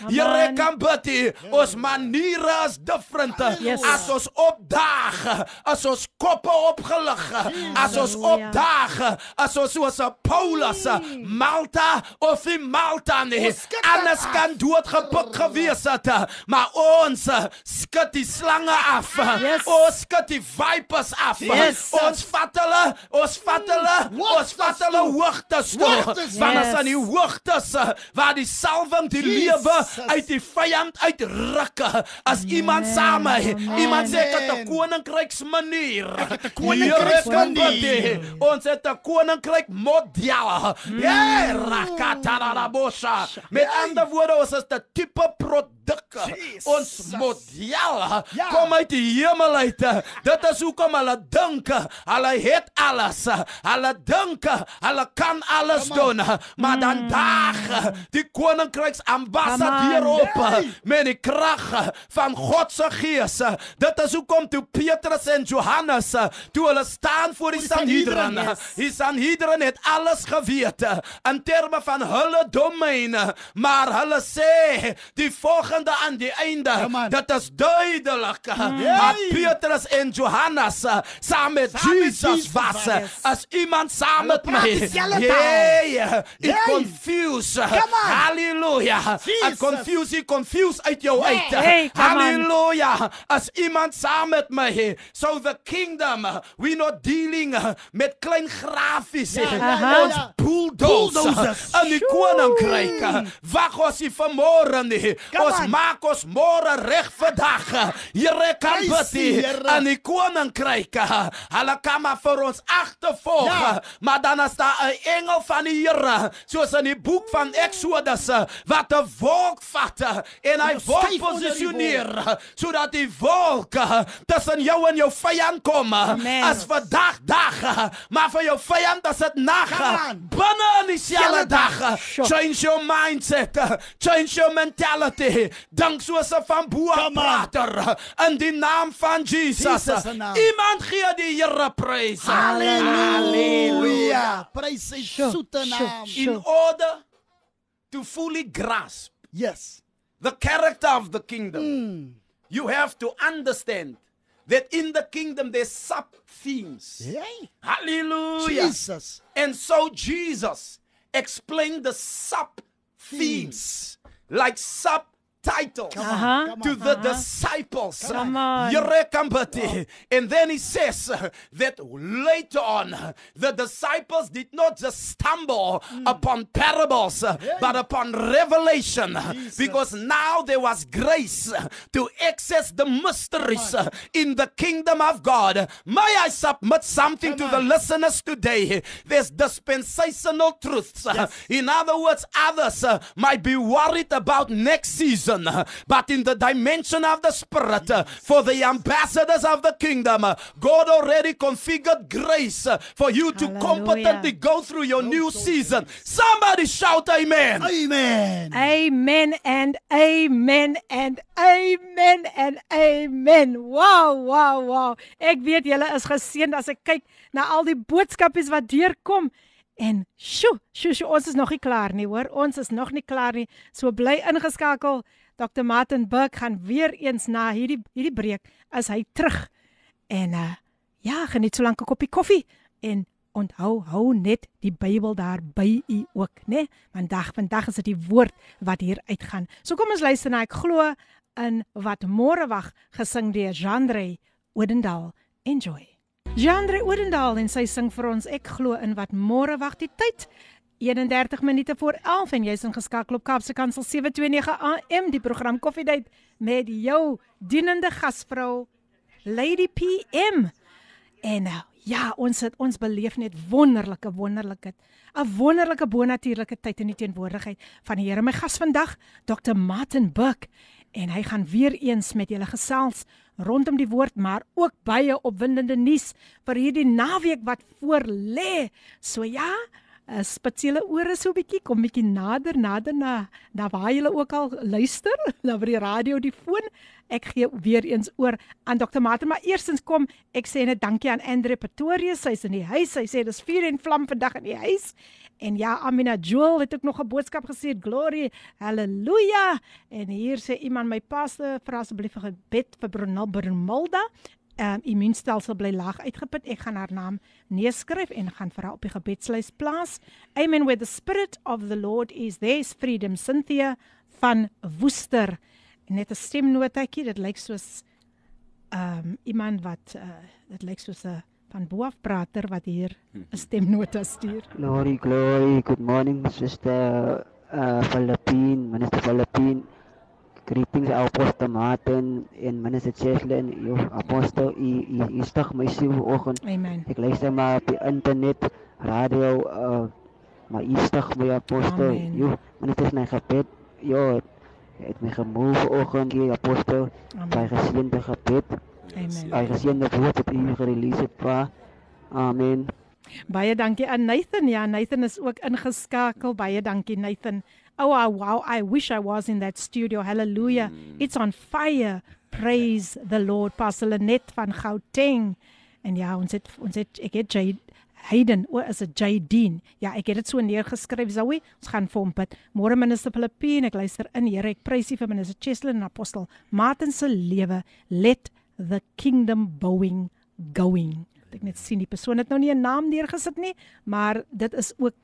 Here kan bid. Ons maniere is different. Yes. As ons opdaag, as ons koppe opgelig, as ons opdaag, as ons soos 'n Paulus, Malta of in Malta nie. Anders kan doodgepik gewees het, maar ons skud die slange af. Yes. Ons skud die vipers af. Yes. Ons vat hulle, ons vat hulle, ons vat hulle hoogtes toe. Want Yes. as aan die hoogtes waar die salwing die lewe uit die vyand uitruk, as iemand saam iemand sê ek het 'n Amen. koninkryks manier. Ek het 'n koninkryks manier. Ons het 'n koninkryk model. Ja, rakatarabosha. Met ander woorde, ons is 'n tipe produk. Jesus. Ons model Ja. kom uit die hemel uit. Dit is hoekom hulle dink hulle het alles. Hulle dink hulle kan alles doen. Maar dan daag die koninkryks ambassadeur Come on. op Hey. met die krag van God se gees. Dit is hoekom toe Petrus en Johannes toe hulle staan voor die Sanhedrin. Die Sanhedrin het alles geweet in terme van hulle domein, maar hulle sê die volgende aan die einde. On. Dit is duidelik. Mm. Dat. Petrus en Johannes saam met Saam met Jesus Jesus was. As iemand saam Hulle met my. taal. Yeah, it Yay. confuse. It Jesus. confuse, it confuse uit jou uit. Hey. Hallelujah. As iemand saam met my. So the kingdom, we not dealing met klein grafies. Ja, ja, ja, Ons ja. bulldozers Bulldozers. in die koninkryk. Wag ons nie vanmôre nie. Come Ons on. Maak ons môre reg vandag. Here kan bid die in die koninkryk. Hulle kan maar vir ons agtervolg. Ja. Maar dan is daar 'n engel van die Here, soos in die boek van Exodus, wat 'n wolk vat en hy wolk die posisioneer sodat die wolk tussen jou en jou vyand kom. Amen. As vandag dag, maar vir jou vyand is dit nag. Binne in dieselfde Selfde dag. dag. Change your mindset, change your mentality. Dink soos 'n van bo af Come on. prater in die naam van Jesus. Jesus se naam. Iemand gee die Here prys. Halleluja. Prys sy Sure, soete naam. In order to fully grasp Yes. the character of the kingdom, Mm. you have to understand that in the kingdom there's sub themes. Hey. Hallelujah. Jesus. And so Jesus explained the sub themes like subtitles. Uh-huh. To on. the disciples, Come on. Yerekambati. and then he says that later on the disciples did not just stumble Hmm. upon parables, uh, but upon revelation, Jesus. because now there was grace to access the mysteries in the kingdom of God. May I submit something Come to the listeners today? There's dispensational truths. Uh, In other words, others might be worried about next season, uh, but in the dimension of the spirit, for the ambassadors of the kingdom, God already configured grace for you to Hallelujah. competently go through your new season. Somebody shout amen. Amen. Amen and amen and amen and amen. Wow, wow, wow. Ek weet julle is geseënd as ek kyk na al die boodskapies wat deurkom. En sjo, sjo, sjo, ons is nog nie klaar nie, hoor. Ons is nog nie klaar nie. So bly ingeskakel. Dr. Martin Burke gaan weer eens na hierdie hierdie breek as hy terug. En uh ja, geniet so lank 'n koppie koffie en onthou hou net die Bybel daar by u ook, né? Vandag vandag is dit die woord wat hier uitgaan. So kom ons luister na ek glo in wat môre wag gesing deur Jandre Odendaal. Enjoy. Jandre Odendaal en sy sing vir ons ek glo in wat môre wag die tyd. 31 minute voor 11 en jy's ingeskakel op Kaapse Kansel 729 AM die program Koffiedייט met jou dienende gasvrou Lady PM. En uh, ja, ons het ons beleef net wonderlike wonderlike 'n wonderlike bonatuurlike tyd in die teenwoordigheid van die Here. My gas vandag, Dr. Martin Buck, en hy gaan weer eens met julle gesels rondom die woord, maar ook baie opwindende nuus vir hierdie naweek wat voor lê. So ja, uh, spits julle ore so 'n bietjie, kom bietjie nader, nader na na waar julle ook al luister, (laughs) na by die radio, die foon. Ek gee weer eens oor aan Dr. Martin, maar eerstens kom ek sê net dankie aan Andre Pretorius, sy's in die huis. Sy sê dis vuur en vlam vandag in die huis. En ja, Amina Joel het ook nog 'n boodskap gestuur. Glory, haleluja. En hier sê iemand my paste, vra asseblief 'n gebed vir Brunel Brunmilda. Um, immuunstelsel bly laag uitgeput. Ek gaan haar naam neerskryf en gaan vir haar op die gebedslys plaas. Amen where the spirit of the Lord is there's freedom. Cynthia van Woester. Net 'n stemnotetjie, dit lyk soos um iemand wat uh, dit lyk soos 'n van boaf prater wat hier (laughs) 'n stemnota stuur. Glory, glory. Good morning, Sister uh, Philippine, Minister Philippine. Greetings, Apostle Martin en Minister Cheslin. Jou apostel, u, u, u stig my siel vanoggend. Amen. Ek luister maar op die internet, radio, uh, maar u stig my apostel. Amen. Jo, minister is my gebed. Jo, het my gemoe vanoggend, die apostel. By Amen. geseënde gebed. Amen. By geseënde woord wat u gerelease het, pa. Amen. Baie dankie aan Nathan. Ja, Nathan is ook ingeskakel. Baie dankie Nathan. Oh wow, wow, I wish I was in that studio. Hallelujah. It's on fire. Praise the Lord. Pastor Lenet van Gauteng. En ja, ons het ons het ek het Jay Hayden, o, is dit Jaydeen? Ja, ek het dit so neergeskryf, Zoe. Ons gaan vir hom bid. Môre minister Filippine, ek luister in. Here, ek prys U vir minister Cheslin en apostel Martin se lewe. Let the kingdom bowing going. Ek net sien die persoon het nou nie 'n naam neergesit nie, maar dit is ook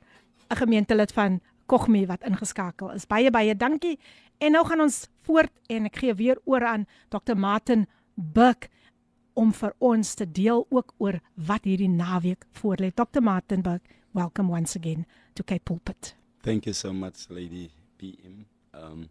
'n gemeentelid van Kogme wat ingeskakel is. Baie baie dankie. En nou gaan ons voort en ek gee weer oor aan Dr. Martin Buck om vir ons te deel ook oor wat hierdie naweek voorlê. Dr. Martin Buck, welcome once again to Cape Pulpit. Thank you so much, Lady PM. Um,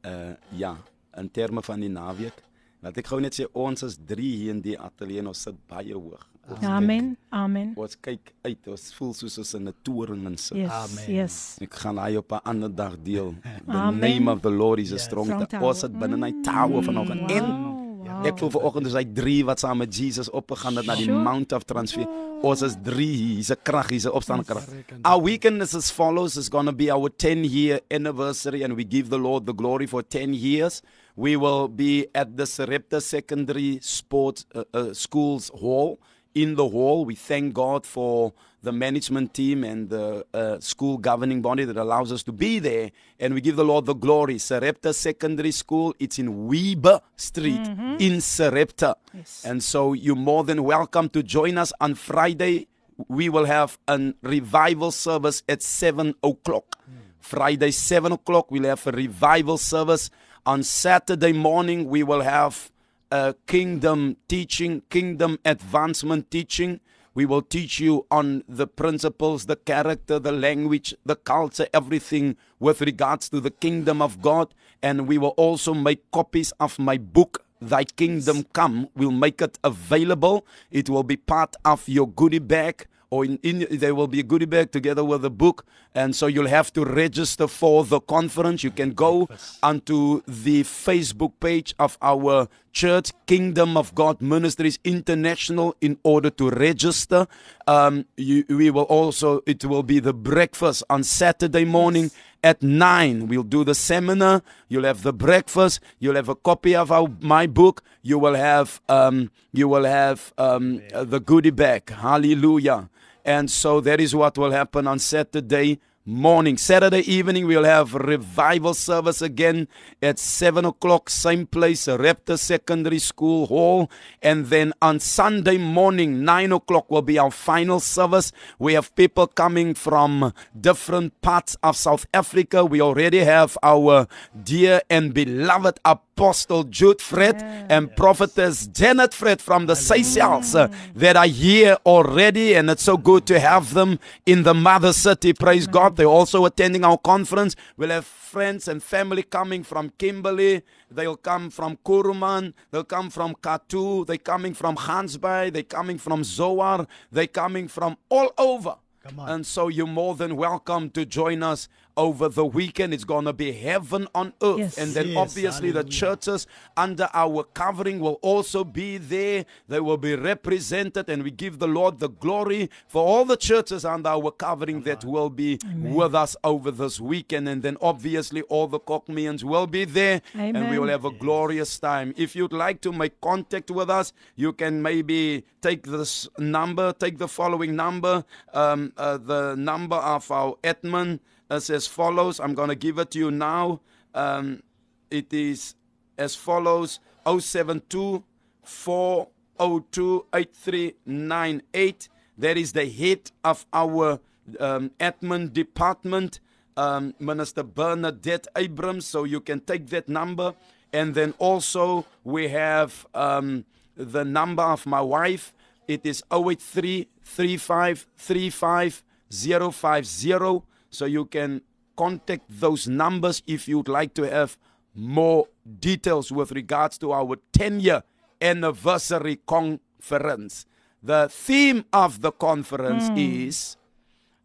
Uh ja, in terme van die naweek. Laat ek gou net sê ons is 3 hier in die ateljee en ons sit baie hoog. Ons Amen. Amen. Kyk, ons kyk uit, ons voel soos ons in 'n toring in sit. Yes. Amen. Yes. Ek gaan hy op 'n ander dag deel. The Amen. name of the Lord is a Yes. strong Strong tower. tower. Ons sit binne 'n tower vanoggend Wow, en wow. ek voel vanoggend is hy 3 wat saam met Jesus opgegaan het na die Sure. Mount of Transfiguration. Ons is 3, hier's 'n krag, hier's 'n opstaande krag. Our weekend is as follows. It's going to be our 10 year anniversary, and we give the Lord the glory for 10 years. We will be at the Sarepta Secondary Sports uh, uh, Schools Hall. In the hall, we thank God for the management team and the uh, school governing body that allows us to be there, and we give the Lord the glory. Sarepta Secondary School, it's in Weber Street in Sarepta. Yes. And so you're more than welcome to join us on Friday. We will have a revival service at 7 o'clock. Friday, 7 o'clock, we'll have a revival service. On Saturday morning, we will have a kingdom teaching, kingdom advancement teaching. We will teach you on the principles, the character, the language, the culture, everything with regards to the kingdom of God. And we will also make copies of my book, Thy Kingdom Come. We'll make it available. It will be part of your goodie bag or in, in there will be a goodie bag together with the book. And so you'll have to register for the conference. You can go onto the facebook page of our church kingdom of god ministries international in order to register. Um, you, we will also it will be the breakfast on saturday morning at 9 we'll do the seminar. You'll have the breakfast. You'll have a copy of our, my book. You will have um, you will have um, the goodie bag. Hallelujah and so that is what will happen on saturday morning. Saturday evening we'll have revival service again at 7 o'clock same place repta secondary school hall. And then on sunday morning 9 o'clock will be our final service. We have people coming from different parts of south africa. We already have our dear and beloved apostle jude fred and prophetess janet fred from the seychelles uh, that are here already and it's so good to have them in the mother city. Praise god. They're also attending our conference. We'll have friends and family coming from kimberley. They'll come from kuruman. They'll come from katu. They're coming from hansby. They're coming from zoar. They're coming from all over. Come on. and so you're more than welcome to join us over the weekend. It's going to be heaven on earth. Yes. And then Yes, obviously the churches under our covering will also be there. They will be represented and we give the Lord the glory for all the churches under our covering that will be with us over this weekend. And then obviously all the Cockmeans will be there and we will have a glorious time. If you'd like to make contact with us, you can maybe take this number, take the following number, um, uh, the number of our admin is as follows. I'm going to give it to you now. Um, it is as follows 072 402 8398. That is the head of our um, admin department, um, Minister Bernadette Abrams. So you can take that number. And then also we have um, the number of my wife. It is 083 3535 050. So you can contact those numbers if you'd like to have more details with regards to our 10 year anniversary conference. The theme of the conference is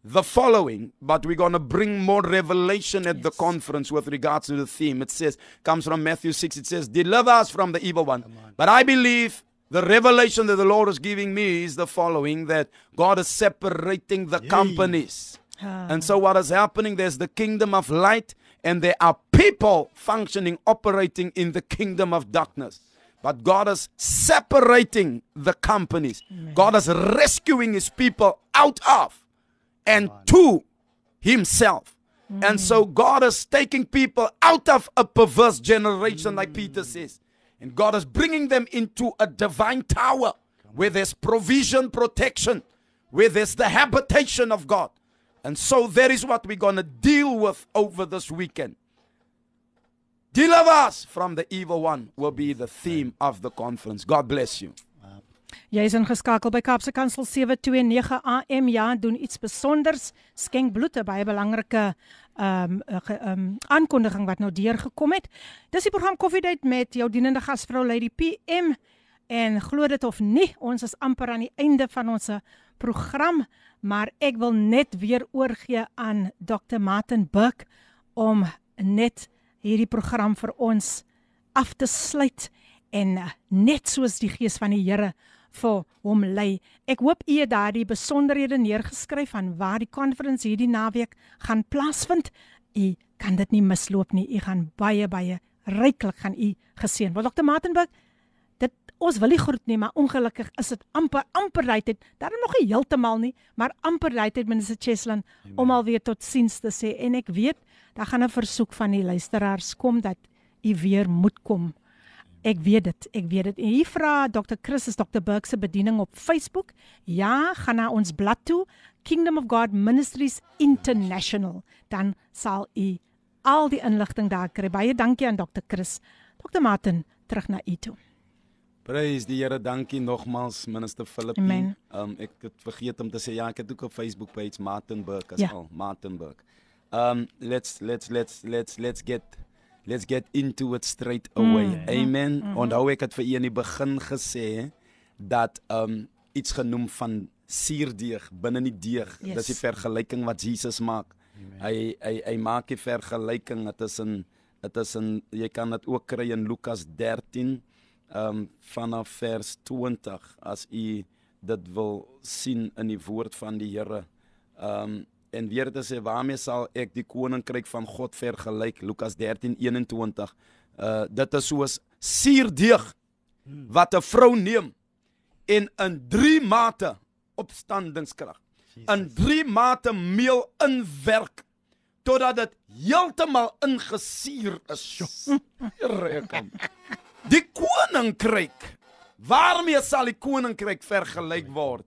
the following, but we're going to bring more revelation at the conference with regards to the theme. It says, comes from Matthew 6, it says, Deliver us from the evil one. But I believe the revelation that the Lord is giving me is the following that God is separating the companies. Ah. And so, what is happening? There's the kingdom of light, and there are people functioning, operating in the kingdom of darkness. But God is separating the companies. God is rescuing his people out of and to himself. And so mm. God is taking people out of a perverse generation, like Peter mm. says. And God is bringing them into a divine tower where there's provision, protection, where there's the habitation of God. And so that is what we're going to deal with over this weekend. Deliver us from the evil one will be the theme of the conference. God bless you. Jy is ingeskakel by Kaapse Kansel 729 AM. Ja, doen iets spesonders. Skenk bloed, 'n baie belangrike ehm um, ehm um, aankondiging wat nou deurgekom het. Dis die program Koffiedייט met jou dienende gasvrou Lady PM. En glo dit of nie, ons is amper aan die einde van ons program, maar ek wil net weer oorgee aan Dr. Martin Buck om net hierdie program vir ons af te sluit en net soos die gees van die Here vir hom lei. Ek hoop u het daardie besonderhede neergeskryf van waar die konferensie hierdie naweek gaan plaasvind. U kan dit nie misloop nie. U gaan baie baie ryklik gaan u geseën word. Dr. Martinburg, dit ons wil nie groet nie, maar ongelukkig is dit amper amper tyd het. Daarom nog nie heeltemal nie, maar amper tyd het minister Cheslin om alweer tot siens te sê en ek weet daar gaan 'n versoek van die luisteraars kom dat u weer moet kom. Ek weet dit, ek weet dit. En hier vra Dr. Chris is Dr. Burke se bediening op Facebook. Ja, gaan na ons blad toe, Kingdom of God Ministries International. Dan sal u al die inligting daar kry. Baie dankie aan Dr. Chris. Dr. Martin, terug na u toe. Prys die Here, dankie nogmals minister Philip. Amen. Um ek het vergeet om te sê ja, ek het ook op Facebook page Martin Burke as Ja. al, Martin Burke. Um let's let's let's let's let's get let's get into it straight away. Mm. Amen. Mm. Onthou ek het vir u in die begin gesê dat um iets genoem van suurdeeg binne die deeg. Yes. Dis die vergelyking wat Jesus maak. Hy hy hy maak die vergelyking in dit is in jy kan dit ook kry in Lukas 13 um vanaf vers 20 as u dit wil sien in die woord van die Here. Um en weer te sê waarmee sal ek die koninkryk van God vergelyk Lukas 13:21. Uh dit is soos suurdeeg wat 'n vrou neem en in 3 mate opstandingskrag in 3 mate meel inwerk totdat dit heeltemal ingesuur is. Here kom. (laughs) Die koninkryk. Waarmee sal die koninkryk vergelyk word?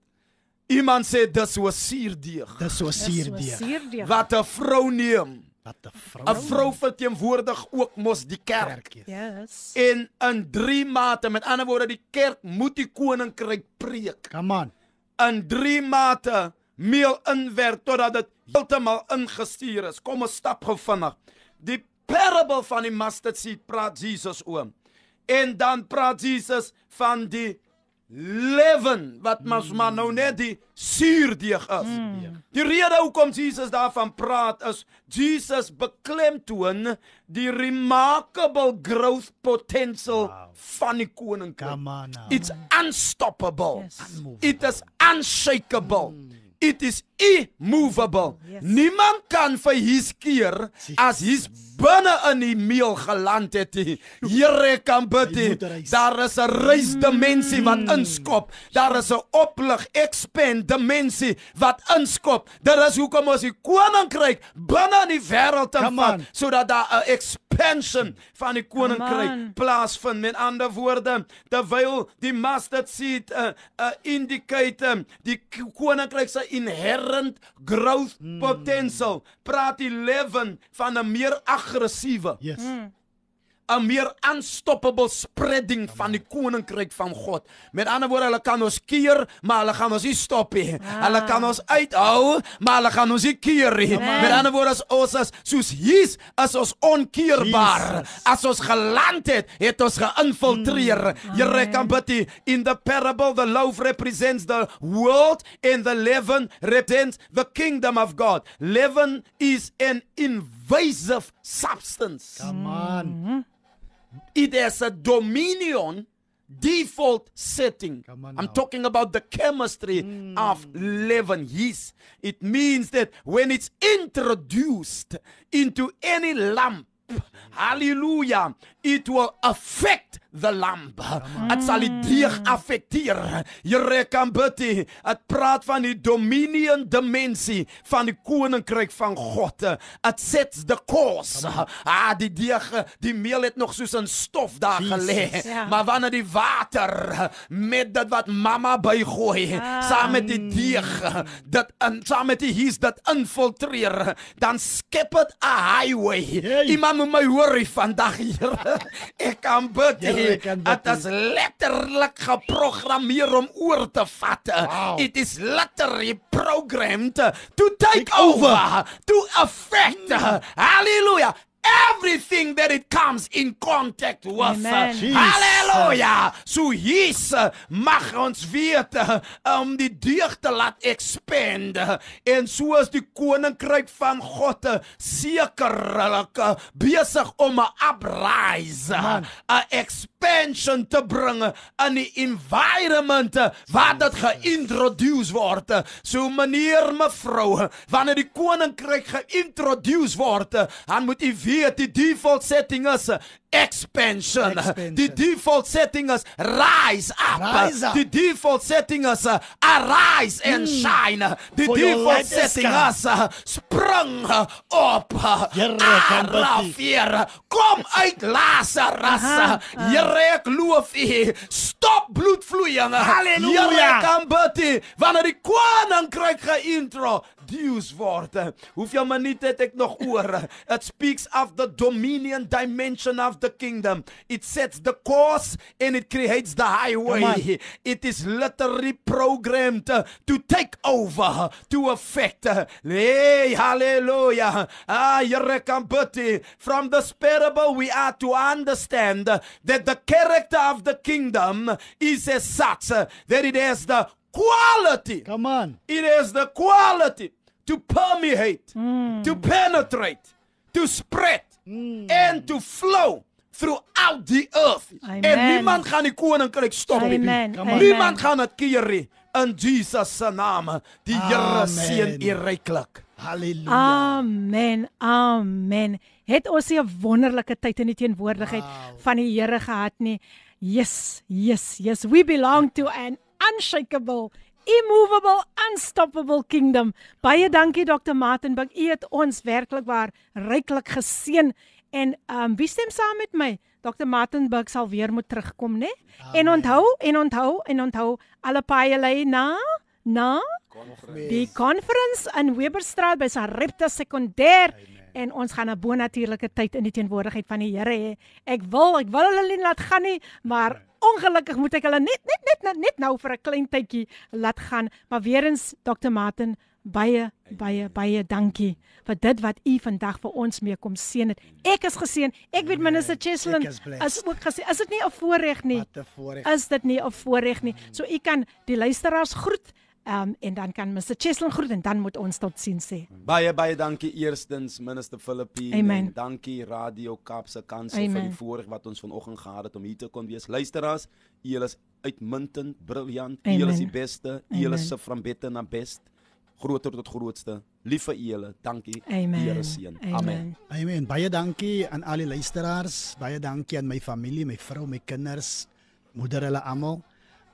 Iemand sê dis so suurdeeg Dis so suurdeeg. wat 'n vrou neem. Wat 'n vrou. 'n Vrou verteenwoordig ook mos die kerk. is. Yes. En in 3 mate, met ander woorde, die kerk moet die koninkryk preek. Come on. In 3 mate meel inwerk totdat dit heeltemal ingestuur is. Kom ons stap gou vinnig. Die parable van die mustard seed praat Jesus oor. En dan praat Jesus van die leaven wat mos maar nou net die suurdeeg is. Die rede hoekom Jesus daarvan praat is Jesus beklemtoon die remarkable growth potential Wow. van die koninkryk. It's unstoppable. Yes. It is unshakable. It is immovable. Yes. Niemand kan vir hys keer as hys binne in die meel geland het. nie. Here kan bid. Reis. Daar is 'n reisdimensie wat inskop. Daar is 'n oplig expand dimensie wat inskop. Dit is hoekom ons die koninkryk binne in die wêreld invat on. sodat daar 'n expansion van die koninkryk on. plaasvind. Met ander woorde, terwyl die mustard seed uh, uh, indicate um, die koninkryk se inherent growth Hmm. potential, praat die leaven van 'n meer aggressiewe, Yes. 'n meer unstoppable spreading van die koninkryk van God. Met ander woorde, hulle kan ons keer, maar hulle gaan ons nie stop nie. Hulle kan ons uithou, maar hulle gaan ons nie keer nie. Met ander woorde, as ons is soos hier's, is ons onkeerbaar. Jesus. As ons geland het, het ons geïnfiltreer. Here kan bid in the parable the loaf represents the world and the leaven represents the kingdom of God. Leaven is an invasive substance. Come on. It has a dominion default setting. I'm talking about the chemistry of leaven yeast. It means that when it's introduced into any lamp, hallelujah, it will affect the lamp. Dit sal die deeg affekteer. Here kan nie. Dit praat van die dominion dimensie van die koninkryk van God. It sets the course. Ah, die deeg, die meel het nog soos 'n stof daar gelê. Ja. Maar wanneer die water met dit wat mamma bygooi, Ah. saam met die deeg, dit in saam met die hie's dit infiltreer, dan skep dit 'n highway. Hey. Iemand moet my hoor hier vandag hier. Ek kan bid. Here kan Dit Betty. is letterlik geprogrammeer om oor te vat. Wow. It is literally programmed to take over, to affect. Hallelujah. Everything that it comes in contact with. Jesus. Hallelujah. So Jesus mag ons weet uh, om die deeg te laat expand uh, en soos die koninkryk van God uh, sekerlik uh, besig om 'n uprise, uh, 'n expansion te bring in die environment uh, waar dit geïntroduce word. Uh, So meneer mevrou, uh, wanneer die koninkryk geïntroduce word, uh, dan moet u weet die default setting is uh, expansion. Expansion. Die default setting is rise up. Rise up. Die default setting is uh, arise and shine. Die For default setting come. is uh, spring uh, op. Here. Arafeer. Kom uit Lazarus. Here ek loof U. Stop bloedvloeiing. Halleluja. Here kan bid. Wanneer die koninkryk geïntroduce word. Hoeveel minute het ek nog oor? It speaks of the dominion dimension of the kingdom. It sets the course and it creates the highway. It is literally programmed to take over, to affect. Hey, hallelujah. Ah, bid. From this parable, we are to understand that the character of the kingdom is as such that it has the quality. Come on. It has the quality to permeate, to penetrate, to spread, and to flow throughout the earth. Amen. En niemand gaan die koninkryk stop nie. Niemand gaan dit keer nie. In Jesus se naam. Die Here Amen. seën u ryklik. Halleluja. Amen. Amen. Het ons 'n wonderlike tyd in die teenwoordigheid Wow. van die Here gehad nie? Yes, yes, yes. We belong to an unshakable immovable unstoppable kingdom. Baie dankie Dr. Martinburg. U het ons werklik waar ryklik geseën en um, wie stem saam met my? Dr. Martinburg sal weer moet terugkom, né? En onthou en onthou en onthou alle paaie lei na na die conference in Weberstraat by Sarepta Sekondêr en ons gaan 'n bonatuurlike tyd in die teenwoordigheid van die Here hê. Ek wil, ek wil hulle nie laat gaan nie, maar ongelukkig moet ek hulle net net net net nou vir 'n klein tydjie laat gaan. Maar weer eens Dr. Martin, baie baie baie dankie vir dit wat u vandag vir ons mee kom seën het. Ek is geseën. Ek weet minister Cheslin is is ook geseën. Is dit nie 'n voorreg nie? Is dit nie 'n voorreg nie? So u kan die luisteraars groet. Um, en dan kan Mr Cheslin groet en dan moet ons tot sien sê. Baie baie dankie eerstens minister Filippine Amen. en dankie Radio Kaapse Kansel Amen. vir die voorreg wat ons vanoggend gehad het om hier te kon wees. Luisteraars, julle is uitmuntend, briljant. Julle is die beste. Julle se van beter na best. Groter tot grootste. Lief vir julle. Dankie. Amen. Here seën. Amen. Amen. Amen. Baie dankie aan al die luisteraars. Baie dankie aan my familie, my vrou, my kinders, moeder hulle almal.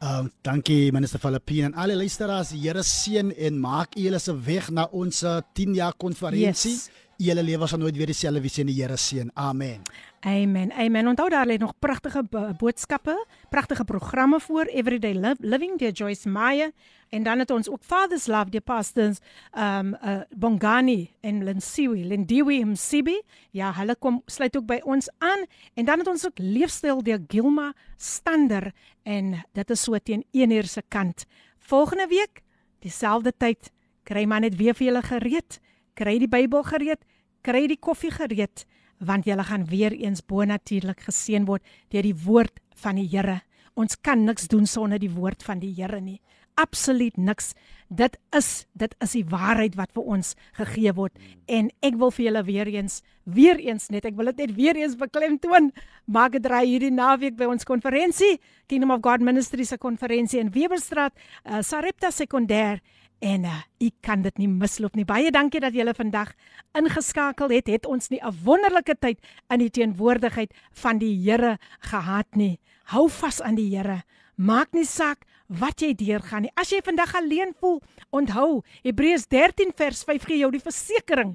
Um dankie minister Filippine en al die luisteraars. Die Here seën en maak julle se weg na ons 10 jaar konferensie. Yes. Julle lewe sal nooit weer dieselfde wees nie. Die Here seën. Amen. Amen. Amen. Onthou daar lê nog pragtige bo- boodskappe, pragtige programme voor Everyday Liv- Living deur Joyce Meyer en dan het ons ook Father's Love deur pastors um uh, Bongani en Linsiwi, Lindiwe Msibi. Ja, hulle kom sluit ook by ons aan en dan het ons ook leefstyl deur Gilma Stander en dit is so teen 1 uur se kant. Volgende week dieselfde tyd kry maar net weer vir julle gereed. Kry die Bybel gereed, kry die koffie gereed want julle gaan weer eens bonatuurlik geseën word deur die woord van die Here. Ons kan niks doen sonder die woord van die Here nie. Absoluut niks. Dit is dit is die waarheid wat vir ons gegee word en ek wil vir julle weer eens weer eens net ek wil dit net weer eens beklemtoon. Maak dit raai hierdie naweek by ons konferensie, Kingdom of God Ministries se konferensie in Weberstraat, uh, Sarepta Sekondêr En uh, u kan dit nie misloop nie. Baie dankie dat julle vandag ingeskakel het. Het ons nie 'n wonderlike tyd in die teenwoordigheid van die Here gehad nie. Hou vas aan die Here. Maak nie saak wat jy deurgaan nie. As jy vandag alleen voel, onthou Hebreërs 13 vers 5 gee jou die versekering.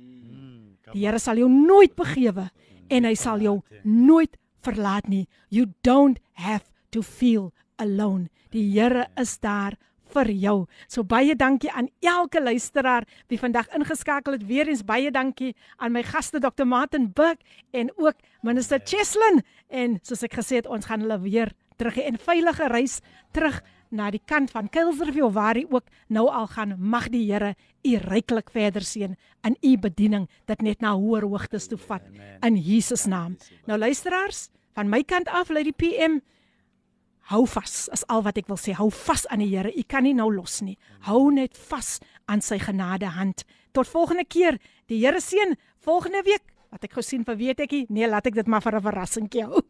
Die Here sal jou nooit begewe en hy sal jou nooit verlaat nie. You don't have to feel alone. Die Here is daar vir jou. So baie dankie aan elke luisteraar wie vandag ingeskakel het. Weereens baie dankie aan my gaste Dr. Martin Buck en ook minister Cheslin en soos ek gesê het, ons gaan hulle weer terug hê en veilige reis terug na die kant van Kuilsrivier waar hy ook nou al gaan. Mag die Here u ryklik verder seën in u bediening dat net na hoër hoogtes toe vat in Jesus naam. Nou luisteraars, van my kant af lê die PM Hou vas, is al wat ek wil sê. Hou vas aan die Here. U kan nie nou los nie. Hou net vas aan sy genade hand. Tot volgende keer. Die Here seën volgende week. Wat ek gesien vir weet ek nie. Nee, laat ek dit maar vir 'n verrassingkie hou.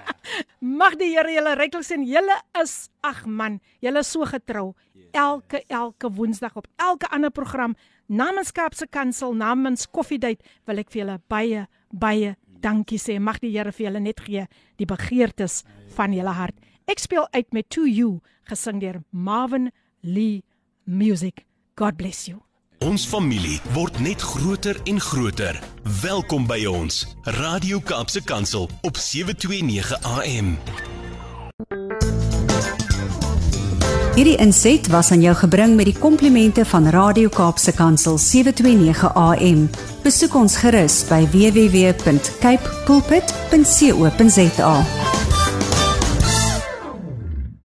(laughs) Mag die Here julle ryklik sien. Julle is ag man, julle is so getrou. Elke elke Woensdag op elke ander program namens Kaapse Kansel, namens Koffiedייט wil ek vir julle baie baie dankie sê. Mag die Here vir julle net gee die begeertes van julle hart. Ek speel uit met To You gesing deur Marvin Lee Music. God bless you. Ons familie word net groter en groter. Welkom by ons. Radio Kaapse Kansel op 729 AM. Hierdie inset was aan jou gebring met die komplimente van Radio Kaapse Kansel 729 AM. Besoek ons gerus by www.cape pulpit.co.za.